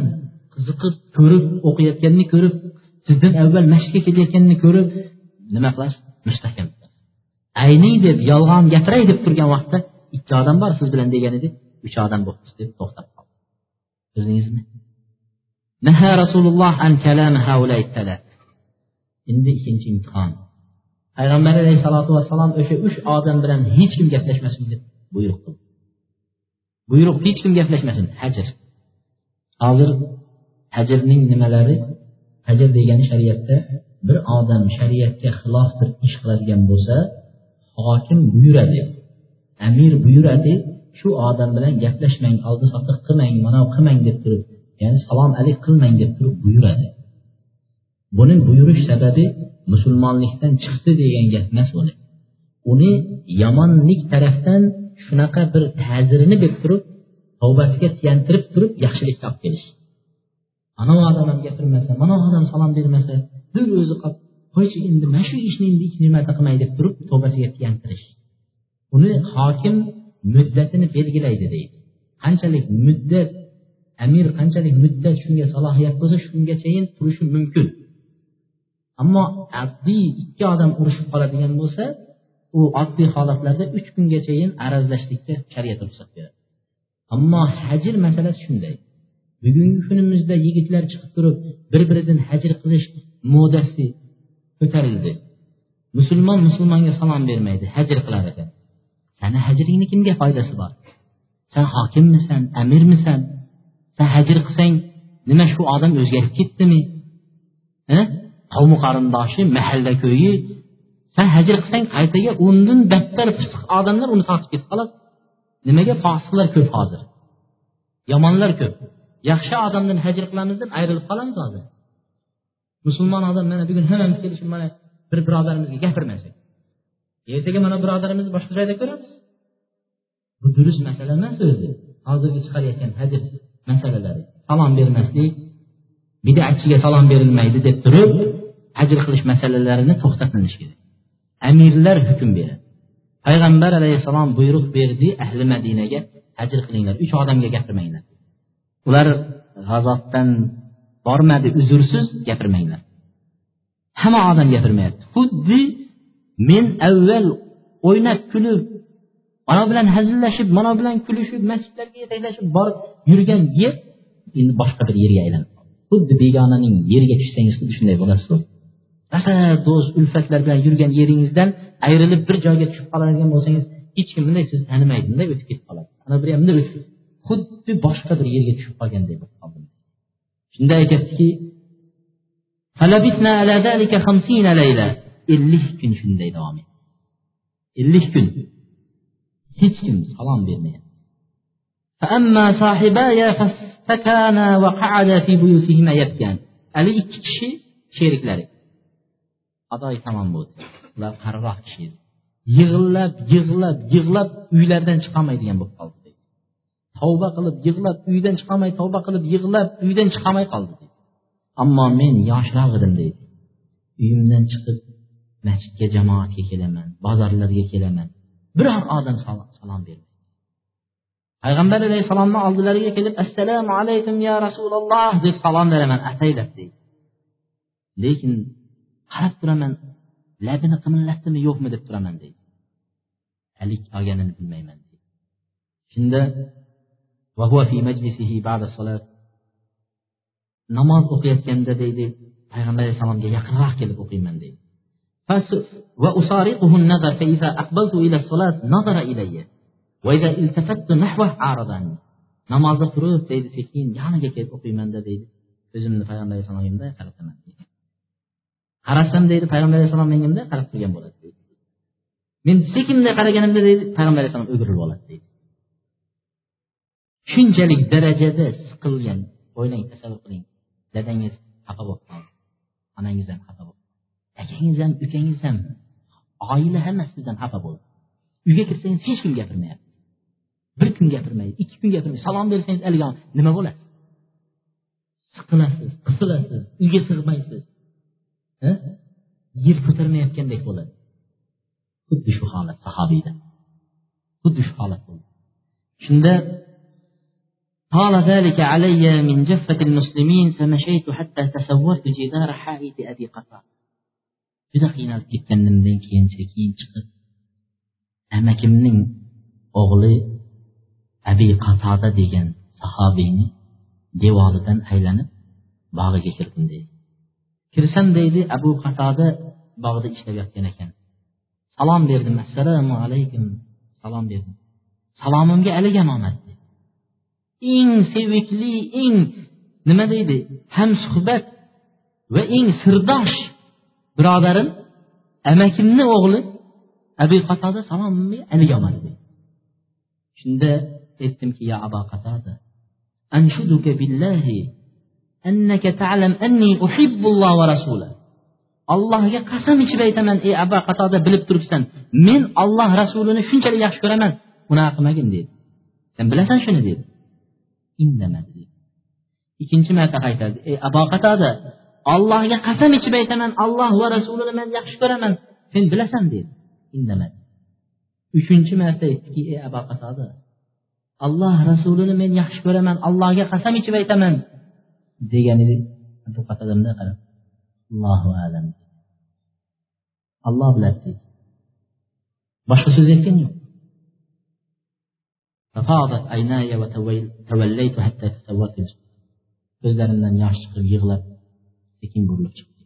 qiziqib ko'rib o'qiyotganini ko'rib sizdan avval masjidga kelayotganini ko'rib nima qilasiz? Mustahkam ayniy deb yolg'on gapiray deb turgan vaqtda ikki odam bor siz bilan degan edi. Uch odam bo'libmiz deb to'xtab qoldi. Ko'rdingizmi naha rasululloh an endi ikkinchi imtihon. Payg'ambar alayhissalotu vassalom o'sha uch odam bilan hech kim gaplashmasin deb buyruq qildi. Buyruq hech kim gaplashmasin hajr hozir hajrning nimalari? Hajr degani shariatda bir odam shariatga xilof bir ish qiladigan bo'lsa hokim buyuradi. Amir buyuradi shu odam bilan gaplashmang oldi sotiq qilmang mana qilmang deb turib ya'ni salom alik qilmang deb turib buyuradi. Buni buyurish sababi musulmonlikdan chiqdi degan gap emas uni. Uni yomonlik tarafdan shunaqa bir ta'zirini bilib turib tavbasiga suyantirib turib yaxshilikka olib kelish. Ana odam ham gapirmasa mana odam salom bermasa bir o'zi qolib qo'ychi endi mana shu ishni endi hech marta qilmay deb turib tavbasiga suyantirish. Uni hokim muddatini belgilaydi deydi. Qanchalik muddat amir qanchalik muddat shunga salohiyat bo'lsa shungachayin turishi mumkin. Ammo oddiy ikki odam urushib qoladigan bo'lsa u oddiy holatlarda uch kungachayin arazlashlikka shariat ruxsat beradi. Ammo hajr masalasi shunday. Bugungi kunimizda yigitlar chiqib turib bir biridan hajr qilish modasi ko'tarildi. Musulmon musulmonga salom bermaydi hajr qilar ekan. Sani hajringni kimga foydasi bor? San hokimmisan amirmisan? San hajr qilsang nima shu odam o'zgarib ketdimi? Qavmi qarindoshi mahalla ko'yi. San hajr qilsang qaytaga undan battar fisq odamlar uni tortib ketib qoladi. Nimaga? Fosiqlar ko'p hozir. Yomonlar ko'p. Yaxshi odamdan hajr qilamiz deb ayrilib qolamiz hozir. Musulmon odam mana bugun hammamiz kelishib mana bir birodarimizga gapirmasak. Ertaga mana birodarimizni boshqa joyda ko'ramiz. Bu durust masala emas o'zi. Hozirgi chiqarayotgan hajr məsələləri salam verməslik, bidətçiyə salam verilməkdir deyib durub həcr qilish məsələlərini toxtatmamış kerak. Əmirlər hökm verir. Peyğəmbər əleyhissalam buyruq verdi əhli Mədinəyə həcr qilinglər, üç adamga gətirməyinlər. Ular g'azotdan bormadi, uzrsiz gapirmanglar. Hamma odam gapirmayapti. Xuddi men avval o'ynab kulib mana bilan hazillashib mana bilan kulishib masjidlarga yetaklashib borib yurgan yer endi boshqa bir yerga aylanib xuddi begonaning yeriga tushsangiz xuddi shunday bo'lasiz rosa do'st ulfatlar bilan yurgan yeringizdan ayrilib bir joyga tushib qoladigan bo'lsangiz hech kim bunday sizni tanimaydi bunday o'tib ketib qoladi. Ana bir ham bunday o'tib xuddi boshqa bir yerga tushib qolganday bo'lib qoldim. Shunda aytyaptiki ellik kun shunday davom etdi. Ellik kun. Hech kim salom bermayapti. Ali ikki kishi sheriklari. Adoyi tamom bo'ldi. Ular qariroq kishi edi. Yig'lab yig'lab yig'lab uylaridan chiqolmaydigan bo'lib qoldi deydi tavba qilib yig'lab uydan chiqolmay tavba qilib yig'lab uydan chiqolmay qoldi deydi ammo men yoshroq edim deydi uyimdan chiqib masjidga jamoatga kelaman bozorlarga kelaman. Biror odam salom bermaydi payg'ambar alayhissalomni oldilariga kelib assalomu alaykum ya rasululloh deb salom beraman ataylab deydi lekin qarab turaman labini qimillatdimi yo'qmi deb turaman deydi alik olganini bilmayman shunda namoz o'qiyotganda deydi payg'ambar alayhissalomga yaqinroq kelib o'qiyman deydi وأصارقه النظر فإذا أقبلت إلى الصلاة نظر إلي وإذا التفت نحوه عارض عني namozda turib deydi sekin yoniga kelib o'qiymanda deydi o'zimni payg'ambar alayhissalomga qarataman qarasam deydi payg'ambar alayhissalom menga bunday qarab turgan bo'ladi deydi men sekin bunday qaraganimda deydi payg'ambar alayhissalom o'girilib oladi deydi shunchalik darajada siqilgan o'ylang tasavvur qiling dadangiz xafa bo'lib qoldi onangiz ham xafa bo'ldi akangiz ham ukangiz ham oila hammasi sizdan xafa bo'ldi uyga kirsangiz hech kim gapirmayapti bir kun gapirmaydi ikki kun gapirmaydi salom bersangiz haligi nima bo'ladi siqilasiz qisilasiz uyga sig'maysiz yer ko'tarmayotgandek bo'ladi xuddi shu holat sahobiyda xuddi shu holat bo'ldi shunda طال ذلك علي من جفة المسلمين فمشيت حتى تسورت جدار حائط أبي قتادة juda qiynalib ketganimdan keyin keyin chiqib amakimning o'g'li abi qatoda degan sahobiyni devoridan aylanib bog'iga kirdim deydi kirsam deydi abu qatoda bog'da ishlab yotgan ekan. Salom berdim assalomu alaykum. Salom berdim. Salomimga aligam omad eng sevikli eng nima deydi hamsuhbat va eng sirdosh birodarim amakimni o'g'li abi qatoda salomimga haligi omad shunda aytdimki ya abu qatada anshuduka billahi annaka ta'lam anni uhibbulloh va rasulah. Allohga qasam ichib aytaman ey abu qatoda bilib turibsan men olloh rasulini shunchalik yaxshi ko'raman. Unaqa qilmagin dedi. Sen bilasan shuni dedi. Indamadi dedi. Ikkinchi marta qaytardi. Ey abu qatoda ollohga qasam ichib aytaman alloh va rasulini men yaxshi ko'raman. Sen bilasan dedi. İndamadi. Uchinchi marta aytdiki ey abu qatoda alloh rasulini men yaxshi ko'raman allohga qasam ichib aytaman. Degan edi abu qatada bunday qarab. Allohu alam. Olloh biladi deydi boshqa so'z aytgani yo'q. Ko'zlarimdan yosh chiqib yig'lab sekin burilib chiqib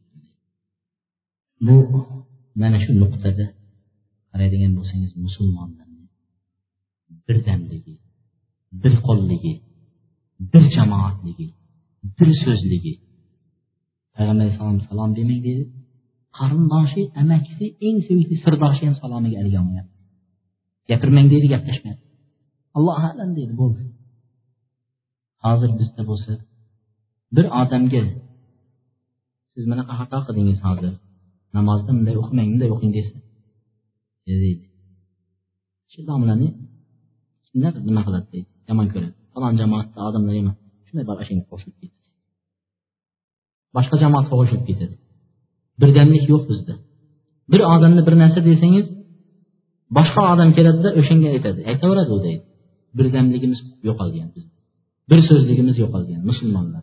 bu mana shu nuqtada qaraydigan bo'lsangiz musulmonlarni birdamligi bir qo'lligi bir jamoatligi bir so'zligi payg'ambar alayhissalom salom demang deydi. Qarindoshi amakisi eng sevikli sirdoshi ham salomiga erga olmayapti gapirmang deydi gaplashmayapti. Allohu alam deydi bo'ldi. Hozir bizda bo'lsa bir odamga siz bunaqa xato qildingiz hozir? Namozda bunday o'qimang bunday o'qing desa deydi. Shu domlani kimlar nima qiladi deydi. Yomon ko'radi. Falon jamoatda odamlar emas. Shunday borib shunga qo'shilib ketadi boshqa jamoatga qo'shilib ketadi birdamlik yo'q bizda. Bir odamni bir narsa desangiz boshqa odam keladida o'shanga aytadi. Aytaveradi u deydi. Birdamligimiz yo'qolgan bir so'zligimiz yo'qolgan musulmonlar.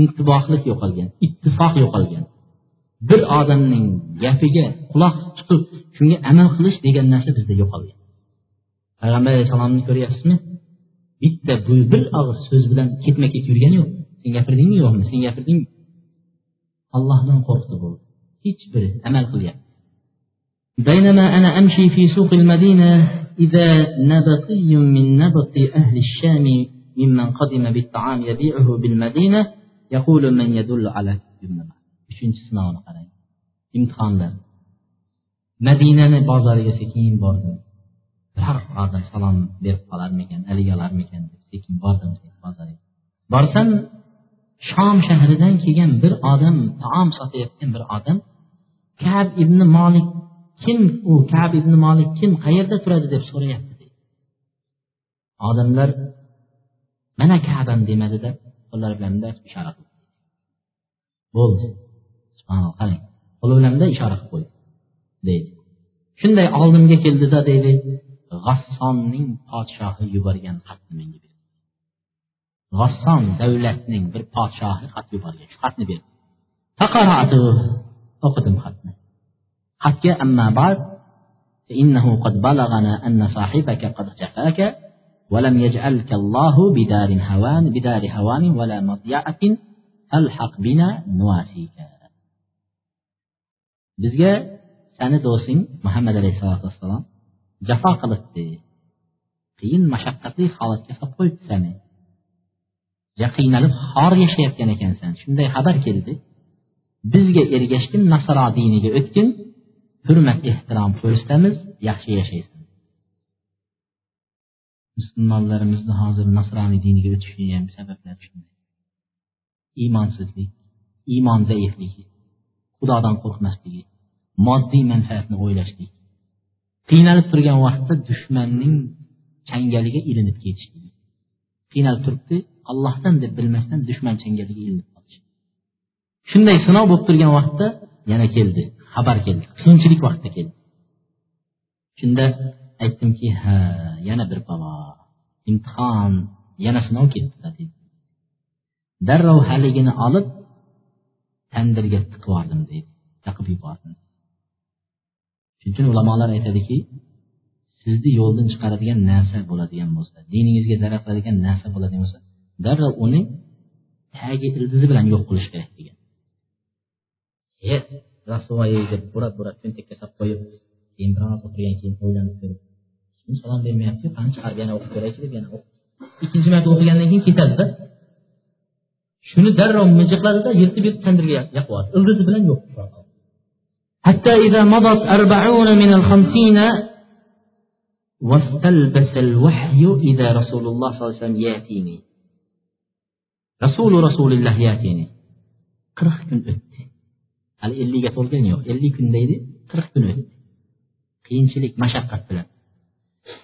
intibohlik yo'qolgan ittifoq yo'qolgan bir odamning gapiga quloq tutib shunga amal qilish degan narsa bizda yo'qolgan payg'ambar alayhissalomni ko'ryapsizmi bitta bu bir og'iz so'z bilan ketma ket yurgani yo'q sen gapirdingmi yo'qmi sen gapirdingmi ollohdan qo'rqdi bo'ldi hech biri amal qilyapti بينما أنا أمشي في سوق المدينة إذا نبطي من نبط أهل الشام ممن قدم بالطعام يبيعه بالمدينة uchinchi sinovni qarang. Imtihonda madinani bozoriga sekin bordim. Biror odam salom berib qolarmikan haligi olarmikan deb sekin bordim bozoriga. Borsam shom shahridan kelgan bir odam taom sotayotgan bir odam kab ibn molik kim u kab ibn molik kim qayerda turadi deb so'rayapti. Odamlar mana kabam demadida. de. qo'llari bilan ishora qildi bo'ldi qarang qo'li bilanda ishora qilib qo'ydi deydi shunday oldimga keldida deydi g'assonning podshohi yuborgan xatni menga berdi g'asson davlatning bir podshohi xat yuborgan shu xatni berdi o'qidim xatni xatga amma ba'd إنه قد بلغنا أن صاحبك قد جفاك ولم يجعلك الله بدار هوان بدار هوان ولا مضيعة فالحق بنا نواسيك bizga sani do'sting muhammad alayhissalotu vassalom jafo qilibdi qiyin mashaqqatli holatga solib qo'yibdi sani qiynalib xor yashayotgan ekansan shunday xabar keldi bizga ergashgin nasro diniga o'tgin hurmat ehtirom ko'rsatamiz yaxshi yashaysan Musulmonlarimizni hozir nasroniy diniga o'tishini ham sabablar shunday. Iymonsizlik iymon zaifligi xudodan qo'rqmasligi moddiy manfaatni o'ylashlik qiynalib turgan vaqtda dushmanning changaliga ilinib ketishligi qiynalib turibdi allohdan deb bilmasdan dushman changaliga ilinib qolish. Shunday sinov bo'lib turgan vaqtda yana keldi xabar keldi qiyinchilik vaqtida keldi. Shunda aytdimki ha yana bir balo imtihon yana sinov ketdi darrov haligini olib tandirga tiqib yubordim deydi taqib yubordim. Shuning uchun ulamolar aytadiki sizni yo'ldan chiqaradigan narsa bo'ladigan bo'lsa diningizga zarar qiladigan narsa bo'ladigan bo'lsa darrov uni tagi ildizi bilan yo'q qilish kerak degan. Rasvoyi deb burab burab cho'ntakka solib qo'yib keyin biroz o'tirgan keyin o'ylanib ko'rib salom bermayaptiyu qani chiqarib yana o'qib ko'raychi deb yana ikkinchi marta o'qigandan keyin ketadida shuni darrov mijiqladida yirtib yirtib tandirga yubordi ildizi bilan yo'q حتى إذا مضت أربعون من الخمسين واستلبس الوحي إذا رسول الله صلى الله عليه وسلم يأتيني رسول رسول الله يأتيني qirq kun o'tdi hali ellikga to'lgani yo'q ellik kunda edi qirq kun o'tdi qiyinchilik mashaqqat bilan.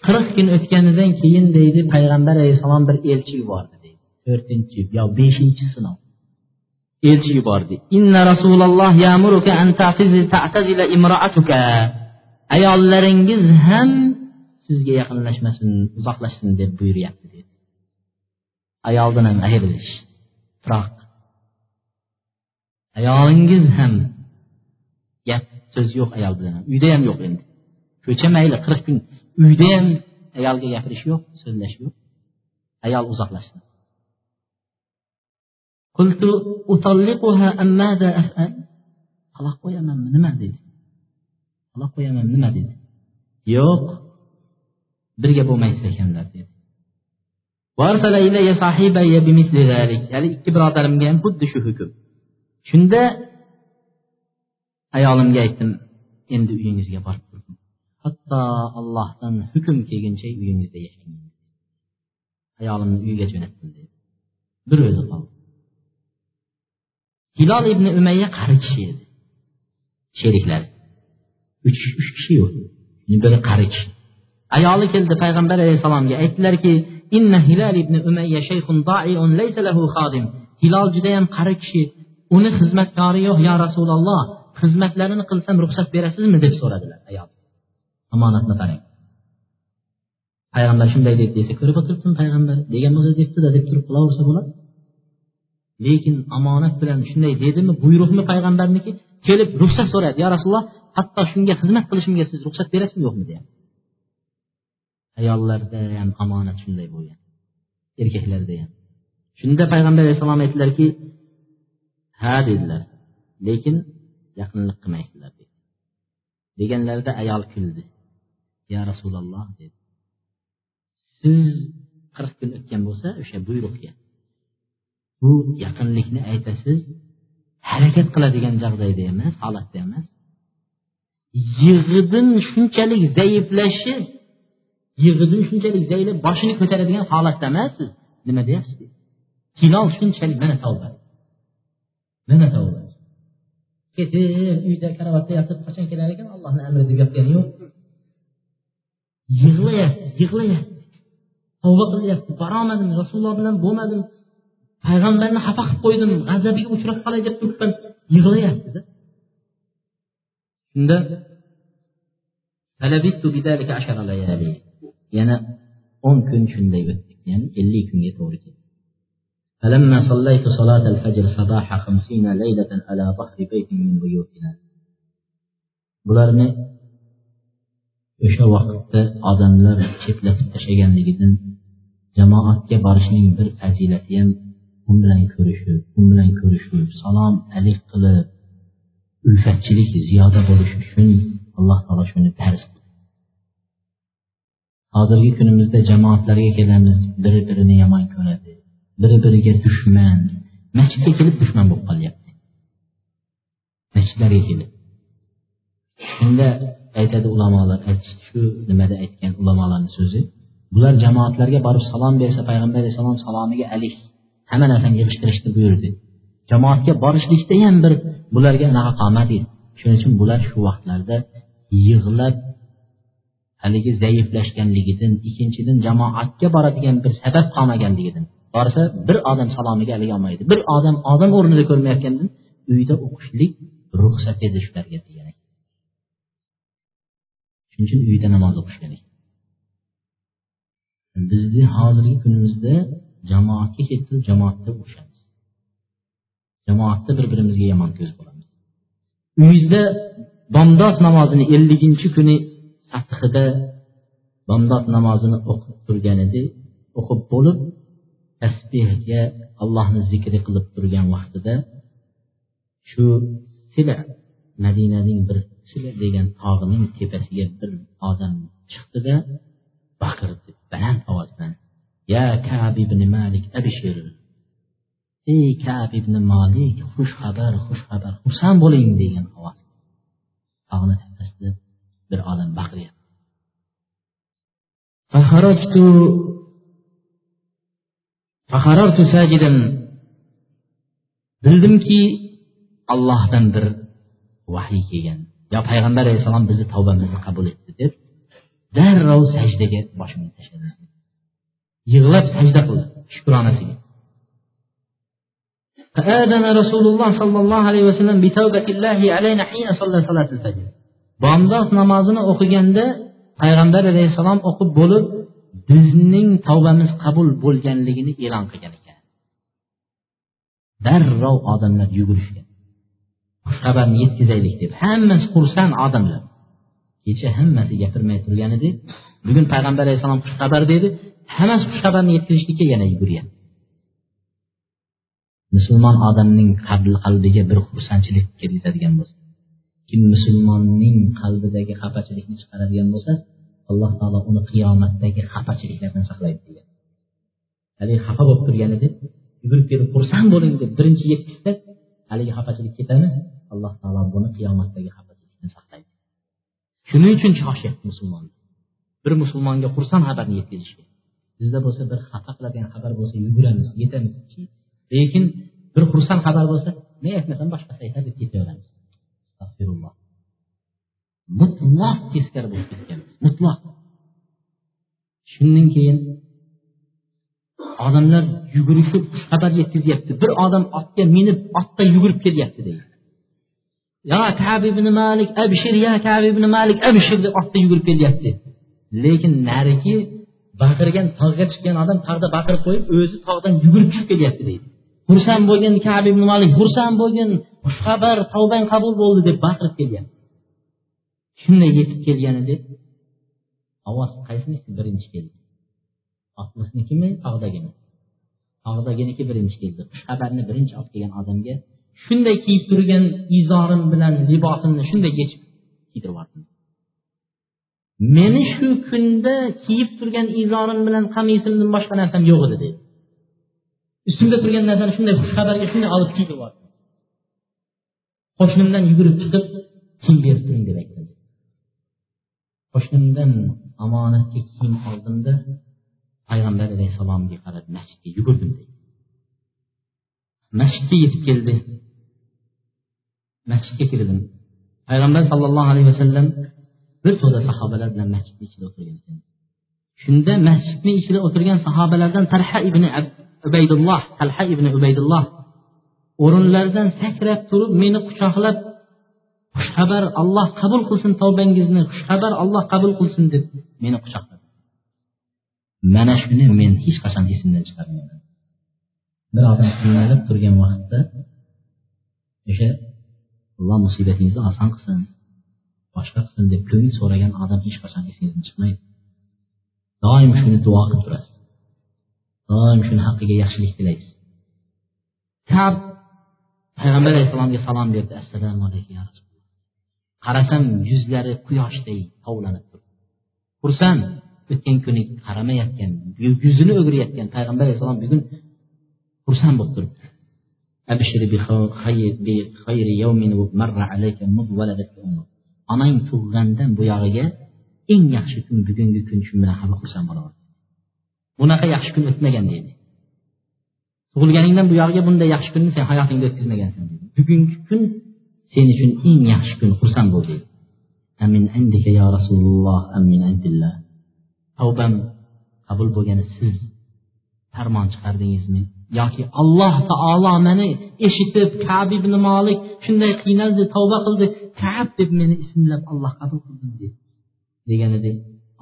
qirq kun o'tganidan keyin deydi payg'ambar alayhissalom bir elchi yubordi to'rtinchi yo beshinchi sinov. elchi yubordi. Inna rasululloh yamuruka an ta'tazila imroatuka ayollaringiz ham sizga yaqinlashmasin uzoqlashsin deb buyuryapti dedi. Ayoldan ham ayrilish biroq ayolingiz ham? Gap so'z yo'q ayol bilan uyda ham yo'q endi. ko'cha mayli qirq kun uyda ham ayolga gapirish yo'q so'zlash yo'q ayol uzoqlashsin قلت أطلقها أم ماذا أفعل طلاق qo'yamanmi nima dedi alloh qo'yaman nima dedi yo'q birga bo'lmaysiz ekanlar dedi ya'ni ikki birodarimga ham xuddi shu hukm shunda ayolimga aytdim endi uyingizga borib turdim hatto allohdan hukm kelguncha uyingizda yashang ayolimni uyiga jo'natdim dedi. Bir o'zi qoldi. Hilol ibn umayya qari kishi edi. Sheriklari. Uch uch kishi yo'q. Biri qari kishi. Ayoli keldi payg'ambar alayhissalomga. Aytdilarki inna hilal ibn umayya shaykhun da'iun laysa lahu xodim hilol judayam qari kishi. Uni xizmatkori yo'q yo rasululloh xizmatlarini qilsam ruxsat berasizmi? deb so'radilar ayol. Omonatni qarang payg'ambar shunday deb desa ko'rib o'tiribdim payg'ambar degan bo'lsa debdida deb turib qilaversa bo'ladi. Lekin omonat bilan shunday dedimi buyruqmi payg'ambarniki? Kelib ruxsat so'rayapti yo rasululloh hatto shunga xizmat qilishimga siz ruxsat berasizmi yo'qmi? deyapti. Ayollarda ham omonat shunday bo'lgan. Erkaklarda ham. Shunda payg'ambar alayhissalom aytdilarki ha dedilar. Lekin yaqinlik qilmaysizlar deganlarida ayol kuldi. Ya rasululloh dedi. Siz qirq kun o'tgan bo'lsa o'sha buyruqga bu yaqinlikni aytasiz harakat qiladigan jag'dayda emas holatda emas. Yig'idin shunchalik zaiflashib yig'idin shunchalik zaylab boshini ko'taradigan holatda emas siz nima deyapsiz hilol shunchalik mana tavba. Mana tavba. Ketib uyda karavotda yotib qachon kelar ekan? Allohni amri deb yotgani yo'q. yig'layapti yig'layapti tavba qilyapti borolmadim rasululloh bilan bo'lmadim payg'ambarni xafa qilib qo'ydim g'azabiga uchrab qolay deb turibman yig'layaptida shunda yana o'n kun shunday o'tdik ya'ni ellik kunga to'g'ri keldi فلما صليت صلاة الفجر صباح خمسين ليلة على ظهر بيت من بيوتنا bularni o'sha vaqtda odamlar chetlatib tashlaganligidan jamoatga borishning bir fazilati ham u bilan ko'rishib u bilan ko'rishib salom alik qilib ulfatchilik ziyoda bo'lishi uchun alloh taolo shuni farz hozirgi kunimizda jamoatlarga kelamiz biri birini yomon ko'radi biri biriga dushman masjidga kelib dushman bo'lib qolyapti. Masjidlarga kelib. Shunda aytadi ulamolar shu nimada aytgan ulamolarni so'zi? Bular jamoatlarga borib salom bersa payg'ambar alayhissalom salomiga alik hamma narsani yig'ishtirishni buyurdi. Jamoatga borishlikda ham bir bularga anaqa qolmadi shuning uchun bular shu vaqtlarda yig'lab haligi zaiflashganligidan ikkinchidan jamoatga boradigan bir sabab qolmaganligidan borsa bir odam salomiga haligi olmaydi. Bir odam odam o'rnida ko'rmayotgandan uyda o'qishlik ruxsat edi shularga degan. Shuning uchun uyda namoz o'qish kerak bizni hozirgi kunimizda jamoatga ketib jamoatda o'qishamiz jamoatda bir birimizga yomon ko'z bo'lamiz uyda bomdod namozini elliginchi kuni sathida bomdod namozini o'qib turgan edi. O'qib bo'lib tasbehga allohni zikri qilib turgan vaqtida shu sila madinaning bir sila degan tog'ining tepasiga bir odam chiqdida baqirdi baland ovoz bilan ya kab ibn malik abshir ey kab ibn malik xush xabar xush xabar xursand bo'ling degan ovoz. Tog'ni tepasida bir odam baqiryapti bildimki allohdan bir vahiy kelgan. yo payg'ambar alayhissalom bizni tavbamizni qabul etdi deb darrov sajdaga boshimni tashladim yig'lab sajda qildi shukronasiga فآذن رسول الله صلى الله عليه وسلم بتوبة الله علينا حين صلى صلاة الفجر bomdod namozini o'qiganda payg'ambar alayhissalom o'qib bo'lib bizning tavbamiz qabul bo'lganligini e'lon qilgan ekan darrov odamlar yugurishgan Xushxabarni yetkazaylik deb. Hammasi xursand odamlar. Kecha hammasi gapirmay turgan edi. Bugun payg'ambar alayhissalom xushxabar dedi. Hammasi xushxabarni yetkazishlikka yana yuguryapti. Musulmon odamning qalbiga bir xursandchilik kirgizadigan bo'lsa kim musulmonning qalbidagi xafachilikni chiqaradigan bo'lsa alloh taolo uni qiyomatdagi xafachiliklardan saqlaydi degan. Haligi xafa bo'lib turgan edi. Yugurib kelib xursand bo'ling deb birinchi yetkazsa haligi xafachilik ketadimi alloh taolo buni qiyomatdagi xafachilikdan saqlaydi. Shuning uchun shoshyapti musulmon bir musulmonga xursand xabarni yetkazishga. Bizda bo'lsa bir xafa qiladigan xabar bo'lsa yuguramiz yetamiz lekin bir xursand xabar bo'lsa men aytmasam boshqasi aytadi deb ketaveramiz. Astag'firulloh mutloq teskari bo'lib ketgan mutloq shundan keyin odamlar yugurishib xabar yetkazyapti. Bir odam otga minib otda yugurib kelyapti deydi. Yo kab ibn malik abshir ya kab ibn malik abshir deb otda yugurib kelyapti. Lekin narigi baqirgan tog'ga chiqqan odam tog'da baqirib qo'yib o'zi tog'dan yugurib tushib kelyapti deydi. Xursand bo'lgin kab ibn malik xursand bo'lgin xushxabar tavbang qabul bo'ldi deb baqirib kelyapti. Shunday yetib kelganida ovoz qaysinisi birinchi keldi? Otliqnikimi tog'dagimi? Tog'daginiki birinchi keldi. Xabarni birinchi olib kelgan odamga shunday kiyib turgan izorim bilan libosimni shunday yechib kiydirib yubordim meni shu kunda kiyib turgan izorim bilan qamisimdan boshqa narsam yo'q edi dedi. Ustimda turgan narsani shunday xushxabarga shunday olib kiydirib yubordim qo'shnimdan yugurib chiqib kiyim berib turing deb aytdim. Qo'shnimdan omonatga kiyim oldimda payg'ambar alayhissalomga qarab masjidga yugurdim deydi masjidga yetib keldi. Masjidga kirdim. Payg'ambar sollallohu alayhi vasallam bir to'da sahobalar bilan masjidni ichida o'tirgan ekan. Shunda masjidni ichida o'tirgan sahobalardan talha ibn ubaydulloh talha ibn ubaydulloh o'rinlaridan sakrab turib meni quchoqlab xushxabar alloh qabul qilsin tavbangizni xushxabar alloh qabul qilsin deb meni quchoqladi. Mana shuni men hech qachon esimdan chiqarmayman. Bir odam qiynalib turgan vaqtda o'sha alloh musibatingizni oson qilsin boshqa qilsin deb ko'ngil so'ragan odam hech qachon esingizdan chiqmaydi. Doim shuni duo qilib turasiz. Doim shuni haqqiga yaxshilik tilaysiz. Kab payg'ambar alayhissalomga salom berdi. Assalomu alaykum ya rasululloh. Qarasam yuzlari quyoshday tovlanib turibdi xursand o'tgan kuni qaramayotgan yuzini o'girayotgan payg'ambar alayhissalom bugun xursand bo'lib turibdi. Onang tug'gandan buyog'iga eng yaxshi kun bugungi kun shu bilan hamma xursand bo'laverdi bunaqa yaxshi kun o'tmagan deydi. Tug'ilganingdan buyog'iga bunday yaxshi kunni sen hayotingda o'tkazmagansan bugungi kun sen uchun eng yaxshi kun xursand bo'l deydi. Amin indika ya rasululloh amin indillah tavbam qabul bo'lgani siz farmon chiqardingizmi? Yoki alloh taolo meni eshitib kab ibn molik shunday qiynaldi tavba qildi kab deb meni ismlab alloh qabul qildi dedi. Deganida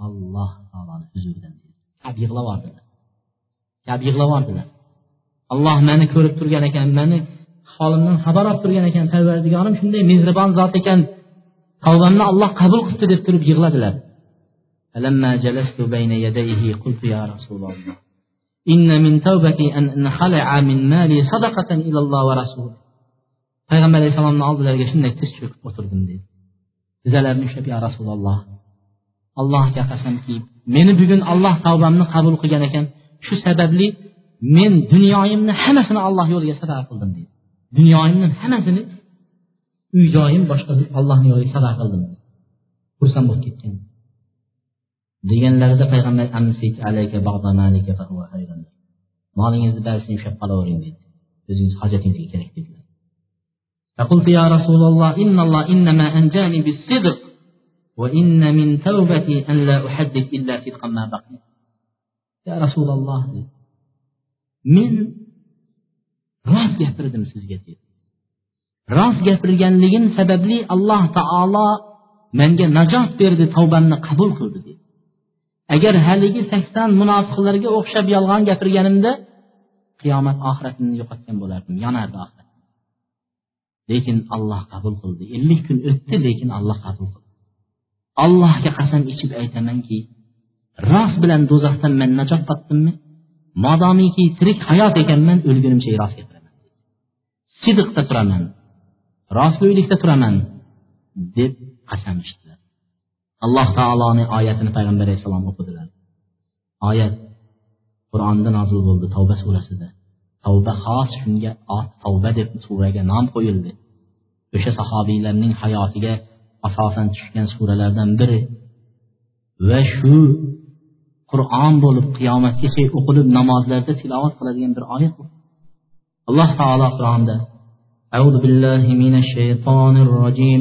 alloh taoloni huzuridan kab yig'lab yubordilar kab yig'lab yubordilar alloh meni ko'rib turgan ekan meni holimdan xabar olib turgan ekan parvardigorim shunday mehribon zot ekan tavbamni alloh qabul qilibdi deb turib yig'ladilar. فلما جلست بين يديه قلت يا رسول الله إن من توبتي أن انخلع من مالي صدقة إلى الله ورسوله payg'ambar alayhissalomni oldilariga shunday tiz cho'kib o'tirdim dedi tizzalarini ushlab yo rasululloh allohga qasamki meni bugun olloh tavbamni qabul qilgan ekan shu sababli men dunyoyimni hammasini alloh yo'liga sadaqa qildim deydi dunyoyimni hammasini uy joyim boshqa allohni yo'liga sadaqa qildim xursand bo'lib ketgan deganlarida payg'ambar molingizni ba'zisini ushlab qolavering dedi o'zingiz hojatingizga kerak dedilar فقلت يا رسول الله إن الله إنما أنجاني بالصدق وإن من توبتي أن لا أحدث إلا صدقا ما بقي يا رسول الله men rost gapirdim sizga dedi rost gapirganligim sababli alloh taolo menga najot berdi tavbamni qabul qildi agar haligi sakson munofiqlarga o'xshab yolg'on gapirganimda qiyomat oxiratimni yo'qotgan bo'lardim yonardi oxirat lekin olloh qabul qildi ellik kun o'tdi lekin olloh qabul qildi allohga qasam ichib aytamanki rost bilan do'zaxdan man najot topdimmi? Modomiki tirik hayot ekanman o'lgunimcha rost gapiraman. Sidiqda turaman rostgo'ylikda turaman deb qasam ichdilar alloh taoloni oyatini payg'ambar alayhissalom o'qidilar oyat qur'onda nozil bo'ldi tavba surasida tavba xos shunga tavba deb suraga nom qo'yildi o'sha sahobiylarning hayotiga asosan tushgan suralardan biri va shu qur'on bo'lib qiyomatgacha o'qilib namozlarda tilovat qiladigan bir oyat alloh taolo qur'onda أعوذ بالله من الشيطان الرجيم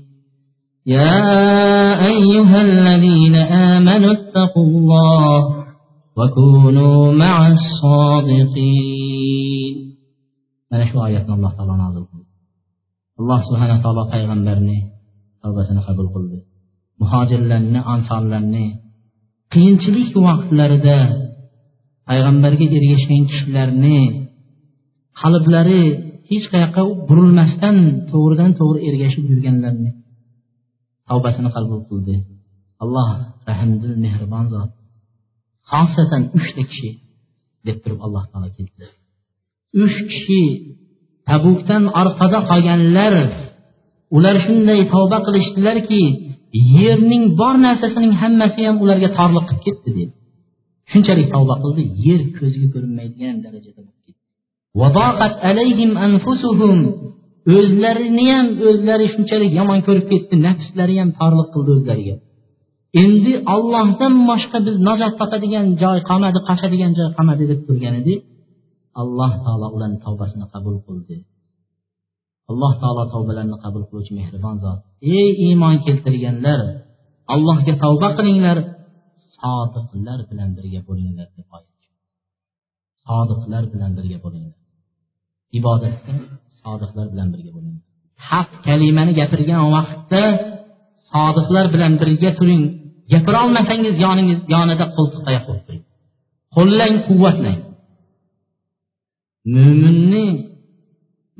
يا أيها الذين آمنوا اتقوا الله وكونوا مع الصادقين أنا شو آياتنا الله تعالى نازل alloh subhana taolo payg'ambarni tavbasini qabul qildi muhojirlarni ansorlarni qiyinchilik vaqtlarida payg'ambarga ergashgan kishilarni qalblari hech qayoqqa burilmasdan to'g'ridan to'g'ri ergashib yurganlarni tavbasini qabul qildi. Alloh rahmdil mehribon zot. Xosatan uchta kishi deb turib alloh taolo keltirdi. Uch kishi tabukdan orqada qolganlar ular shunday tavba qilishdilarki yerning bor narsasining hammasi ham ularga torliq qilib ketdi dedi. Shunchalik tavba qildi yer ko'zga ko'rinmaydigan darajada bo'lib ketdi. Ham o'zlari shunchalik yomon ko'rib ketdi nafslari ham torliq qildi o'zlariga. Endi ollohdan boshqa biz najot topadigan joy qolmadi qochadigan joy qolmadi deb turgan edi. Alloh taolo ularni tavbasini qabul qildi. Alloh taolo tavbalarni qabul qiluvchi mehribon zot. Ey iymon keltirganlar allohga tavba qilinglar sodiqlar bilan birga bo'linglar deb sodiqlar bilan birga bo'linglar. Ibodatda sodiqlar bilan birga bo'ling haq kalimani gapirgan vaqtda sodiqlar bilan birga turing. Gapirolmasangiz yoningiz yonida qo'ltiqtayoq bo'lib turing. Qo'llang quvvatlang. Mo'minni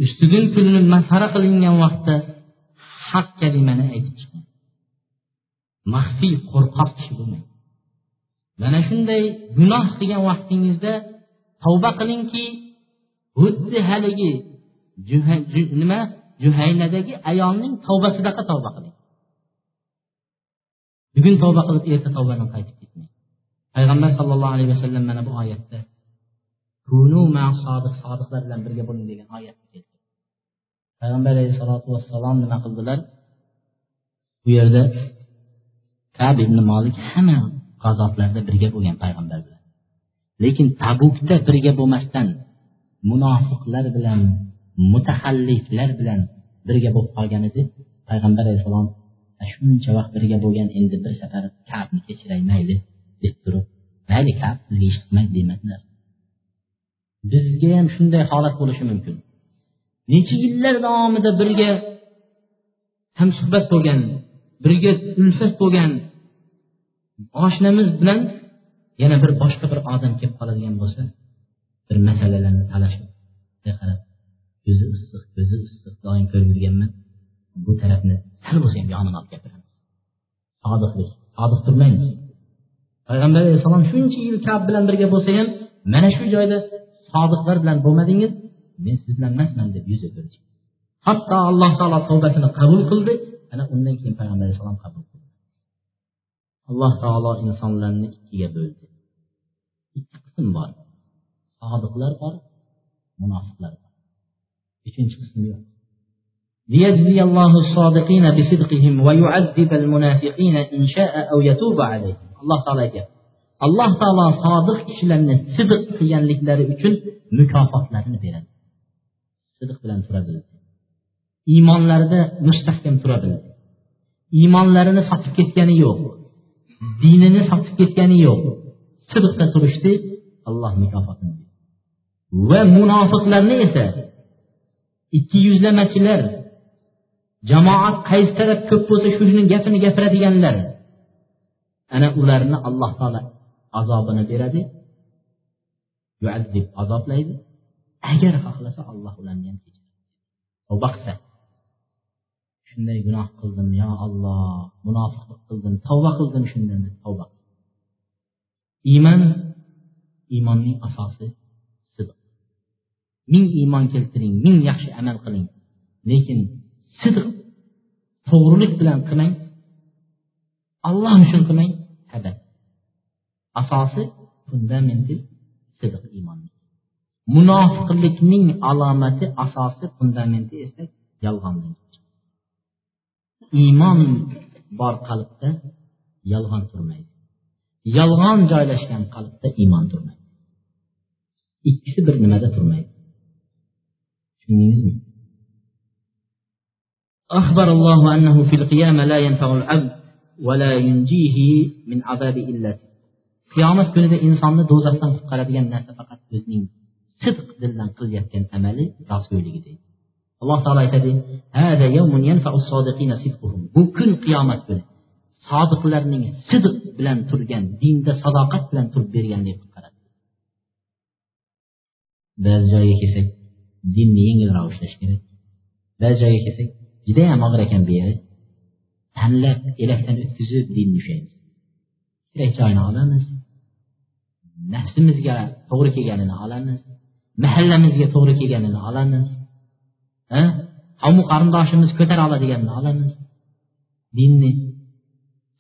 ustidan kulinib masxara qilingan vaqtda haq kalimani aytib chiqing. Maxfiy qo'rqoq kishi bo'lmang. Mana shunday gunoh qilgan vaqtingizda tavba qilingki xuddi haligi nima? Juhaynadagi ayolning tavbasidaqa tavba qiling. Bugun tavba qilib erta tavbadan qaytib ketmang. Payg'ambar sallallohu alayhi vasallam mana bu oyatda sodiqlar bilan birga bo'ling degan oyat payg'ambar alayhissalotu vassalom nima qildilar? Bu yerda kab ibn molik hamma g'azotlarda birga bo'lgan payg'ambar bilan. Lekin tabukda birga bo'lmasdan munofiqlar bilan mutaxalliflar bilan birga bo'lib qolgan edi. Payg'ambar alayhissalom shuncha vaqt birga bo'lgan endi bir safar kabni kechiray mayli deb turib mayli kab sizga ish qilmaydi demadilar bizga ham shunday holat bo'lishi mumkin. Necha yillar davomida birga hamsuhbat bo'lgan birga ulfat bo'lgan oshnamiz bilan yana bir boshqa bir odam kelib qoladigan bo'lsa bir masalalarni talashib qarab ko'zi issiq ko'zi issiq doim ko'rib yurganman bu tarafni sal bo'lsa ham yonini olib gapiramiz sodiqlik sodiq turmaymiz. Payg'ambar alayhissalom shuncha yil kab bilan birga bo'lsa ham mana shu joyda sodiqlar bilan bo'lmadingiz men siz bilan emasman deb yuz o'girdi hatto alloh taolo tavbasini qabul qildi ana undan keyin payg'ambar alayhissalom qabul qildi. Alloh taolo insonlarni ikkiga bo'ldi. Ikki qism bor. Sodiqlar bor munofiqlar bor. uchinchi qism yo'q ليجزي الله الصادقين بصدقهم ويعذب المنافقين إن شاء أو يتوب عليهم الله تعالى alloh taolo sodiq kishilarni sidiq qilganliklari uchun mukofotlarini beradi sidiq bilan tura bildi iymonlarida mustahkam tura bildi iymonlarini sotib ketgani yo'q dinini sotib ketgani yo'q sidiqda turishdi alloh mukofotini va munofiqlarni esa ikki yuzlamachilar jamoat qaysi taraf ko'p bo'lsa shuni gapini gapiradiganlar. Ana ularni alloh taolo azobini beradi. Azoblaydi. Agar xohlasa alloh ularni ham tavba qilsa shunday gunoh qildim yo olloh munofiqlik qildim tavba qildim shundan deb tavba iymon iymonning asosi ming iymon keltiring ming yaxshi amal qiling. Lekin sidiq to'g'rilik bilan qilmang. Alloh uchun qilmang hadaf asosi fundamenti sidiq iymon. Munofiqlikning alomati asosi fundamenti esa yolg'onlik. Iymon bor qalbda yolg'on turmaydi. Yolg'on joylashgan qalbda iymon turmaydi. Ikkisi bir nimada turmaydi. tushundingizmi أخبر الله أنه في القيامة لا ينفع العبد ولا ينجيه من عذاب إلا qiyomat kunida insonni do'zaxdan qutqaradigan narsa faqat o'zining sidq dildan qilayotgan amali rostgo'yligi deydi alloh taolo aytadi bu kun qiyomat kuni sodiqlarning sidq bilan turgan dinda sadoqat bilan turib berganlik qutqaradi ba'zi joyga kelsak dinni yengilroq ushlash kerak ba'zi joyga kelsak judayam og'ir ekan bu yeri tanlab elakdan o'tkazib dinni ushlaymiz kerak joyini olamiz nafsimizga to'g'ri kelganini olamiz mahallamizga to'g'ri kelganini olamiz qavmu qarindoshimiz ko'tara oladiganini olamiz dinni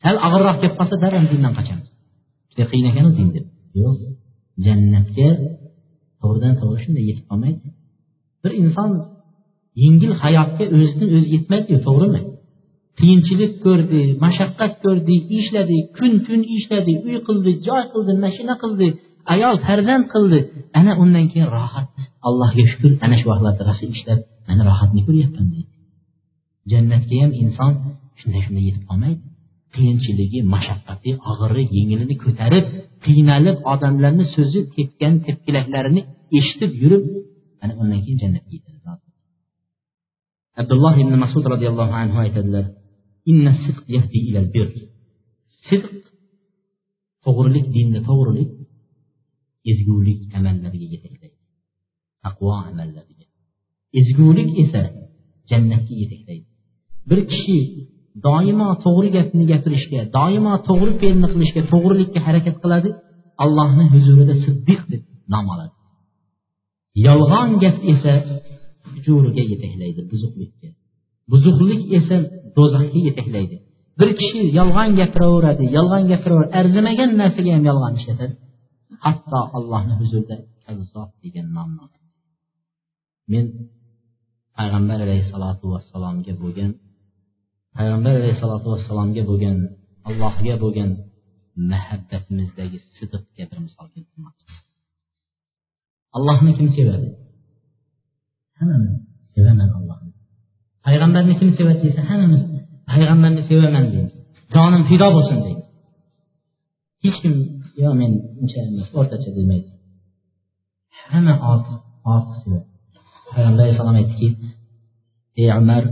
sal og'irroq kelib qolsa darrov dindan qochamiz juda qiyin ekanu din deb yo'q jannatga to'g'ridan to'g'ri shunday yetib qolmaydi bir inson yengil hayotga o'zini o'zi yetmaydiku to'g'rimi? Qiyinchilik ko'rdi mashaqqat ko'rdi ishladi kun tun ishladi uy qildi joy qildi mashina qildi ayol farzand qildi. Ana undan keyin rohat. Allohga shukur ana shu vaqtlarda rosa ishlab mana rohatni ko'ryapman deydi. Jannatga ham inson shunday shunday yetib qolmaydi. Qiyinchiligi mashaqqati og'iri yengilini ko'tarib qiynalib odamlarni so'zi tepgan tepkilaklarini eshitib yurib ana undan keyin jannatga yetadi abdulloh ibn masud roziyallohu anhu aytadilar sidq to'g'rilik dinda to'g'rilik ezgulik amallariga yetaklaydi. Taqvo amallariga. Ezgulik esa jannatga yetaklaydi. Bir kishi doimo to'g'ri gapni gapirishga doimo to'g'ri fe'lni qilishga to'g'rilikka harakat qiladi allohni huzurida siddiq deb nom oladi. Yolg'on gap esa hujuriga yetaklaydi buzuqlikka. Buzuqlik esa do'zaxga yetaklaydi bir kishi yolg'on gapiraveradi yolg'on gapiraveradi arzimagan narsaga ham yolg'on ishlatadi hatto allohni huzurida kazzob degan nomni men payg'ambar alayhissalotu vassalomga bo'lgan payg'ambar alayhissalotu vassalomga bo'lgan allohga bo'lgan muhabbatimizdagi sidiqga bir misol keltirmoqchiman Allahını kim sevər? Həməmiz sevəmən Allahını. Peyğəmbərini kim sevər desə, həməmiz Peyğəmbərini sevəmən deyir. Canım fida olsun deyir. Heç kim ya mən inşallah ortaça demək. Həmə artıq artıq sevər. Peyğəmbər sallam etdi ki, ey Ömər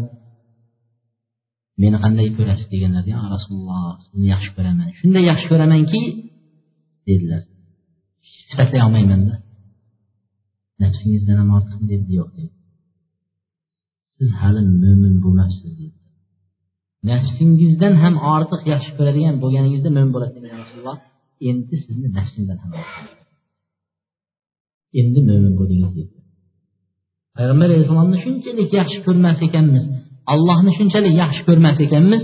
meni qanday ko'rasiz deganlar ya rasululloh sizni yaxshi ko'raman shunday yaxshi ko'ramanki dedilar sifatlay olmaymanda nafsingizdan ham ortiqmi dedi yo'q dedi siz hali mo'min bo'lmabsiz dedi nafsingizdan ham ortiq yaxshi ko'radigan bo'lganingizda mo'min bo'lasiz degan rasululloh? Endi sizni nafsingizdan ham endi mo'min bo'ldingiz dedi payg'ambar alayhissalomni shunchalik yaxshi ko'rmas ekanmiz. Allohni shunchalik yaxshi ko'rmas ekanmiz.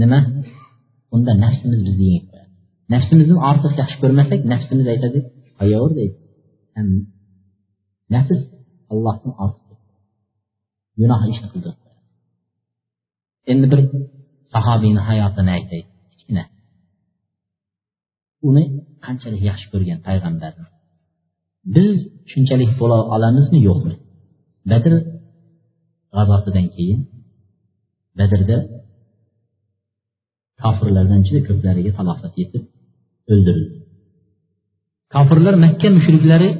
Nima? Unda nafsimiz bizni yengib qo'yadi. Nafsimizni ortiq yaxshi ko'rmasak nafsimiz aytadi qo'yaver deydi nafs allohdan ortiq gunoh ishni qildirib qo'yadi endi bir sahobiyni hayotini aytay. Kichkina. Uni qanchalik yaxshi ko'rgan payg'ambarni biz shunchalik bo'la olamizmi yo'qmi? Badr g'azotidan keyin badrda kofirlardan juda ko'plariga talofat yetib o'ldirildi. Kofirlar makka mushriklari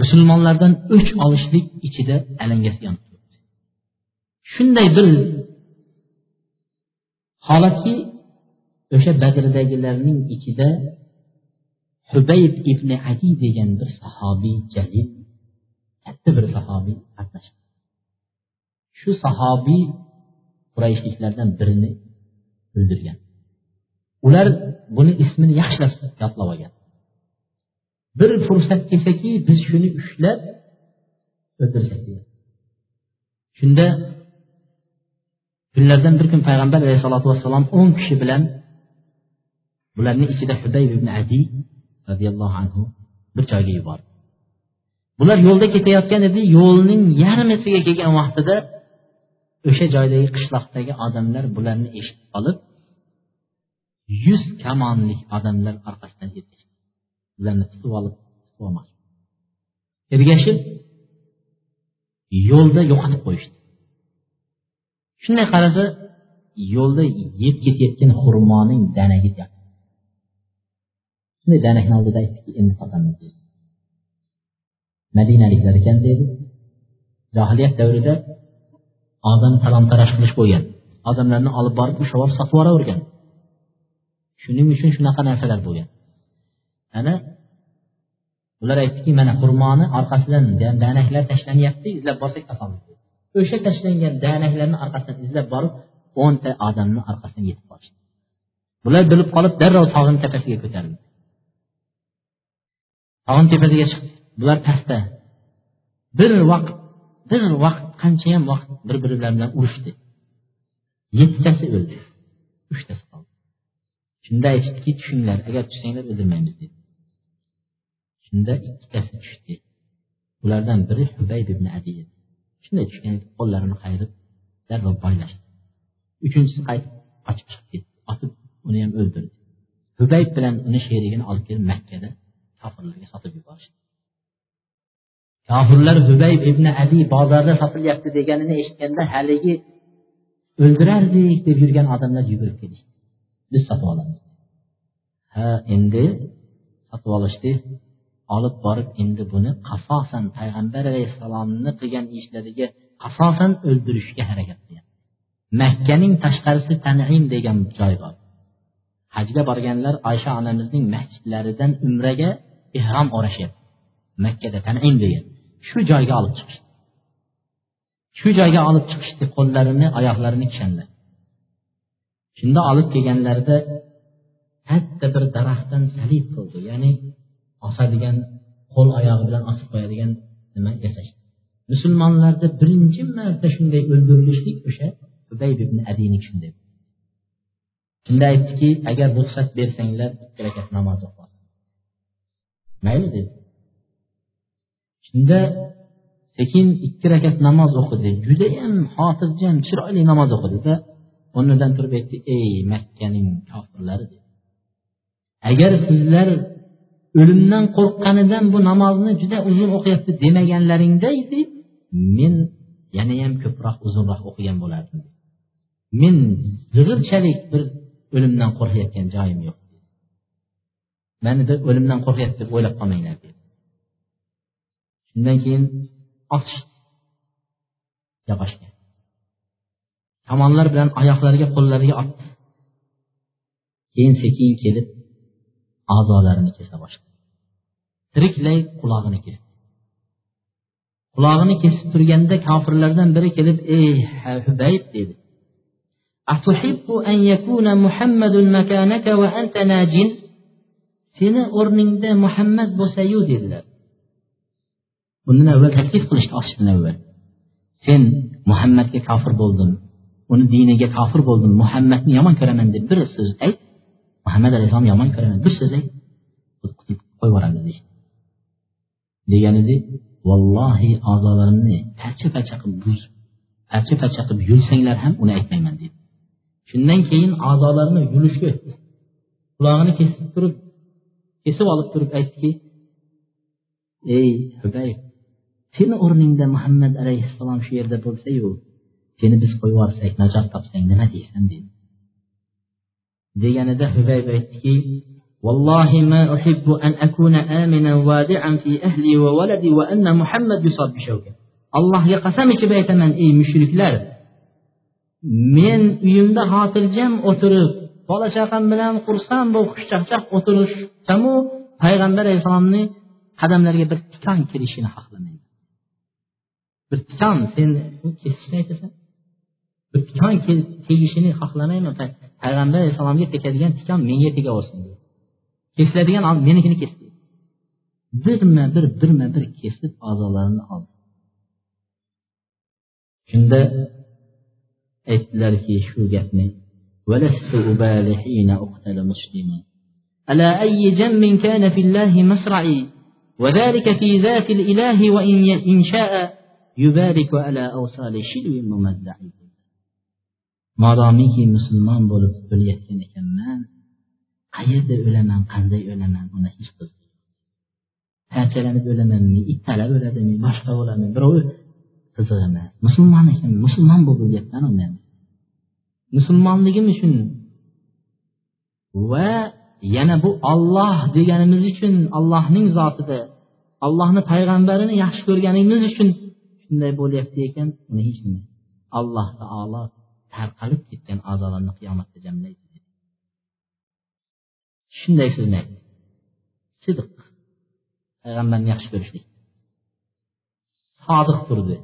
musulmonlardan o'ch olishlik ichida alangasi yonib turibdi shunday bir holatki o'sha badrdagilarning ichida hubayb ibn adi degan bir sahobiy jalil katta bir sahobiy qatnashdi. Shu sahobiy qurayshliklardan birini o'ldirgan. Ular buni ismini yaxshilab yodlab olgan. Bir fursat kelsaki biz shuni ushlab o'ldirsak shunda kunlardan bir kun payg'ambar alayhisalotu vassalom o'n kishi bilan bularni ichida hubayb ibn adi roziyallohu anhu bir joyga yubordi. Bular yo'lda ketayotgan edi yo'lning yarmisiga kelgan vaqtida o'sha joydagi qishloqdagi odamlar bularni eshitib qolib yuz kamonlik odamlar orqasidan ergashdi ularni tutib olib tutib olmoqchi ergashib yo'lda yo'qotib qo'yishdi. Shunday qarasa yo'lda yeb ketayotgan xurmoning danagi shunday danakni oldida aytdiki endi topamiz dedi. Madinaliklar ekan deydi johiliyat davrida odam talon taroj qilish bo'lgan. Odamlarni olib borib ushlab olib sotib yuboravergan. Shuning uchun shunaqa narsalar bo'lgan. Ana ular aytdiki mana xurmoni orqasidan danaklar tashlanyapti izlab borsak topamiz. O'sha tashlangan danaklarni orqasidan izlab borib o'nta odamni orqasidan yetib borishdi. Bular bilib qolib darrov tog'ni tepasiga ko'tarildi. Tog'ni tepasiga chiqdi. Bular pastda bir vaqt bir vaqt qanchayam vaqt bir birlari bilan urushdi. Yettitasi o'ldi. Uchtasi qoldi. Shunda aytishdiki tushinglar agar tushsanglar o'ldirmaymiz dedi. Shunda ikkitasi tushdi. Ulardan biri hubayb ibn adi edi shunday tushgan qo'llarini qayirib darrov boylashdi. Uchinchisi qaytib qochib chiqib ketdi. Otib uni ham o'ldirdi. Hubayb bilan uni sherigini olib kelib makkada kofirlarga sotib yuborishdi. Kofirlar hubayb ibn ali bozorda sotilyapti deganini eshitganda haligi o'ldirardik deb yurgan odamlar yugurib kelishdi biz sotib olamiz. Ha endi sotib olishdi. Olib borib endi buni qasosan payg'ambar alayhissalomni qilgan ishlariga qasosan o'ldirishga harakat qilyapti makkaning tashqarisi tanim degan joy bor. Hajga borganlar oysha onamizning masjidlaridan umraga ehrom o'rashyapti. Makkada tanim degan. Shu joyga olib chiqishdi. Shu joyga olib chiqishdi qo'llarini oyoqlarini kishanlab shunda olib kelganlarida katta bir daraxtdan salib qildi ya'ni osadigan qo'l oyog'i bilan osib qo'yadigan nima yasashdi. Musulmonlarda birinchi marta shunday o'ldirilishlik o'sha hubayb ibn adinik shunday shunda aytdiki agar ruxsat bersanglar ikki rakat namoz o'qi mayli dedi. Shunda sekin ikki rakat namoz o'qidi. Judayam xotirjam chiroyli namoz o'qidida o'rnidan turib aytdi ey makkaning kofirlari agar sizlar o'limdan qo'rqqanidan bu namozni juda uzun o'qiyapti demaganlaringda edi men yanayam ko'proq uzunroq o'qigan bo'lardim men zig'irchalik bir o'limdan qo'rqayotgan joyim yo'q mani bir o'limdan qo'rqyapti deb o'ylab qolmanglar dedi. Shundan keyin otishdi yopashgan kamonlar bilan oyoqlariga qo'llariga otdi. Keyin sekin kelib a'zolarini kesa boshladi. Tiriklay qulog'ini kesdi. Qulog'ini kesib turganda kofirlardan biri kelib ey hubayb dedi. Seni o'rningda muhammad bo'lsayu dedilar. Bundan avval taklif qilishdi osishdan avval. Sen muhammadga kofir bo'ldim uni diniga kofir bo'ldim muhammadni yomon ko'raman deb bir so'z ayt muhammad alayhissalom yomon ko'raman bir so'z ayt qo'yib yuboramiz deydi. Degan edi vallohi a'zolarimni parcha parcha qilib buzib parcha parcha qilib yulsanglar ham uni aytmayman dedi shundan keyin a'zolarini yulishga o'tdi. Qulog'ini kesib turib kesib olib turib aytdiki ey hubayb seni o'rningda muhammad alayhissalom shu yerda bo'lsayu seni biz qo'yib yuborsak najot topsang nima deysan? dedi deganida hubayb aytdiki والله ما أحب أن أكون آمنا وادعا في أهلي وولدي وأن محمد يصاب بشوكة الله قسم ichib aytaman ey mushriklar men uyimda xotirjam o'tirib bola chaqam bilan xursand bo'lib xushchaqchaq o'tirishsamu payg'ambar alayhissalomni qadamlariga bir tikon kirishini xohlamayman bir tikon sen kesishni aytasan bir tikon tegishini xohlamayman payg'ambar alayhissalomga tegadigan tikon menga tegaversin kesiladigan menikini kesdi birma bir birma bir kesib a'zolarini oldi shunda aytdilarki shu gapni على أي جنب كان في الله مصرعي وذلك في ذات الإله وإن إن شاء يبارك على أوصال شلو ممزع madomiki musulmon bo'lib o'layotgan ekanman qayerda o'laman qanday o'laman uni hech qiziq parchalanib o'lamanmi ittalab o'ladimi boshqa bo'ladimi birovi qiziq emas musulmon ekan musulmon bo'lib o'lyapman undan musulmonligim uchun va yana bu olloh deganimiz uchun allohning zotida allohni payg'ambarini yaxshi ko'rganimiz uchun shunday bo'lyapti ekan uni hech nima alloh taolo tarqalib ketgan a'zolarni qiyomatda jamlaydi. Shunday so'zni aytdi sidiq payg'ambarni yaxshi ko'rishlik. Sodiq turdi.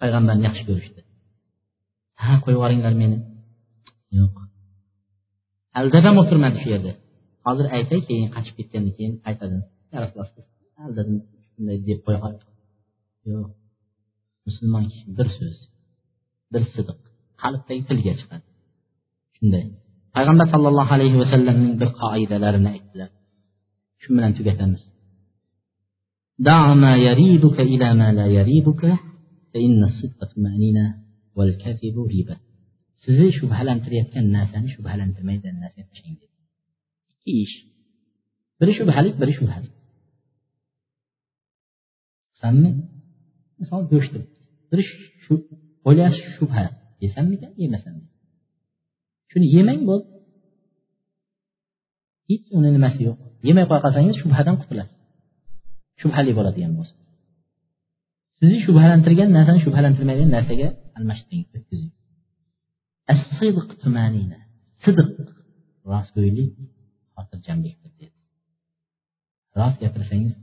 Payg'ambarni yaxshi ko'rishdi. Ha qo'yib yuboringlar meni. Yo'q. Aldab ham o'tirmadi shu yerda. Hozir aytay keyin qochib ketgandan keyin aytadi. Ya rasululloh aldadim shunday deb qo'ya yo'q. Musulmon kishi bir so'z bir sidiq qalbdagi tilga chiqadi shunday payg'ambar sollallohu alayhi vasallamning bir qoidalarini aytdilar shu bilan tugatamiz دع ما يريبك إلى ما لا يريبك فإن الصدق طمأنينة والكذب ريبة sizni shubhalantirayotgan narsani shubhalantirmaydigan tashlang dedi ikki ish biri shubhalik biri shubhalik sanmi misol go'sht biri o'ylayapsiz shubha yesammikan yemasammi shuni yemang bo'ldi. Hech uni nimasi yo'q. Yemay qo'ya qolsangiz shubhadan qutulasiz. Shubhali bo'ladigan bo'lsa. Sizni shubhalantirgan narsani shubhalantirmaydigan narsaga almashtiring o'tkazing. Rostgo'ylik xotirjamlikdir dedi rost gapirsangiz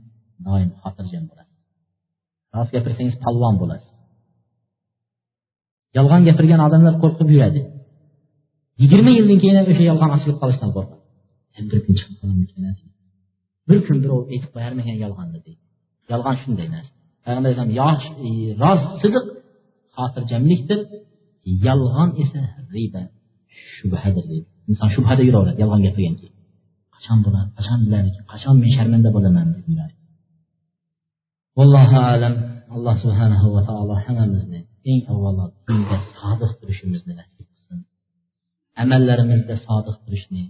doim xotirjam bo'lasiz. Rost gapirsangiz polvon bo'lasiz. Yolg'on gapirgan odamlar qo'rqib yuradi. Yigirma yildan keyin ham o'sha yolg'on ochilib qolishdan qo'rqadi. Bir kun chiqib bir kun birov aytib qo'yarmikan yolg'onni deydi yolg'on shunday narsa. Payg'ambar alayhisalom yosh e, rost sidiq xotirjamlikdir yolg'on esa riba shubhadir deydi inson shubhada yuraveradi yolg'on gapirgan keyin. Qachon bo'ladi qachon biladi qachon men sharmanda bo'laman? deb yuradi vallohu alam. Alloh subhanahu va taolo hammamizni eng avvalo dinga sodiq turishimizni nasib qilsin. Amallarimizda sodiq turishni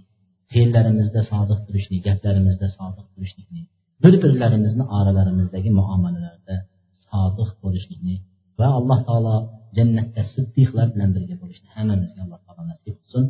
fe'llarimizda sodiq turishni gaplarimizda sodiq turishlikni bir birlarimizni oralarimizdagi muomalalarda sodiq bo'lishlikni va alloh taolo jannatda siddiqlar bilan birga bo'lishni hammamizga alloh taolo nasib qilsin.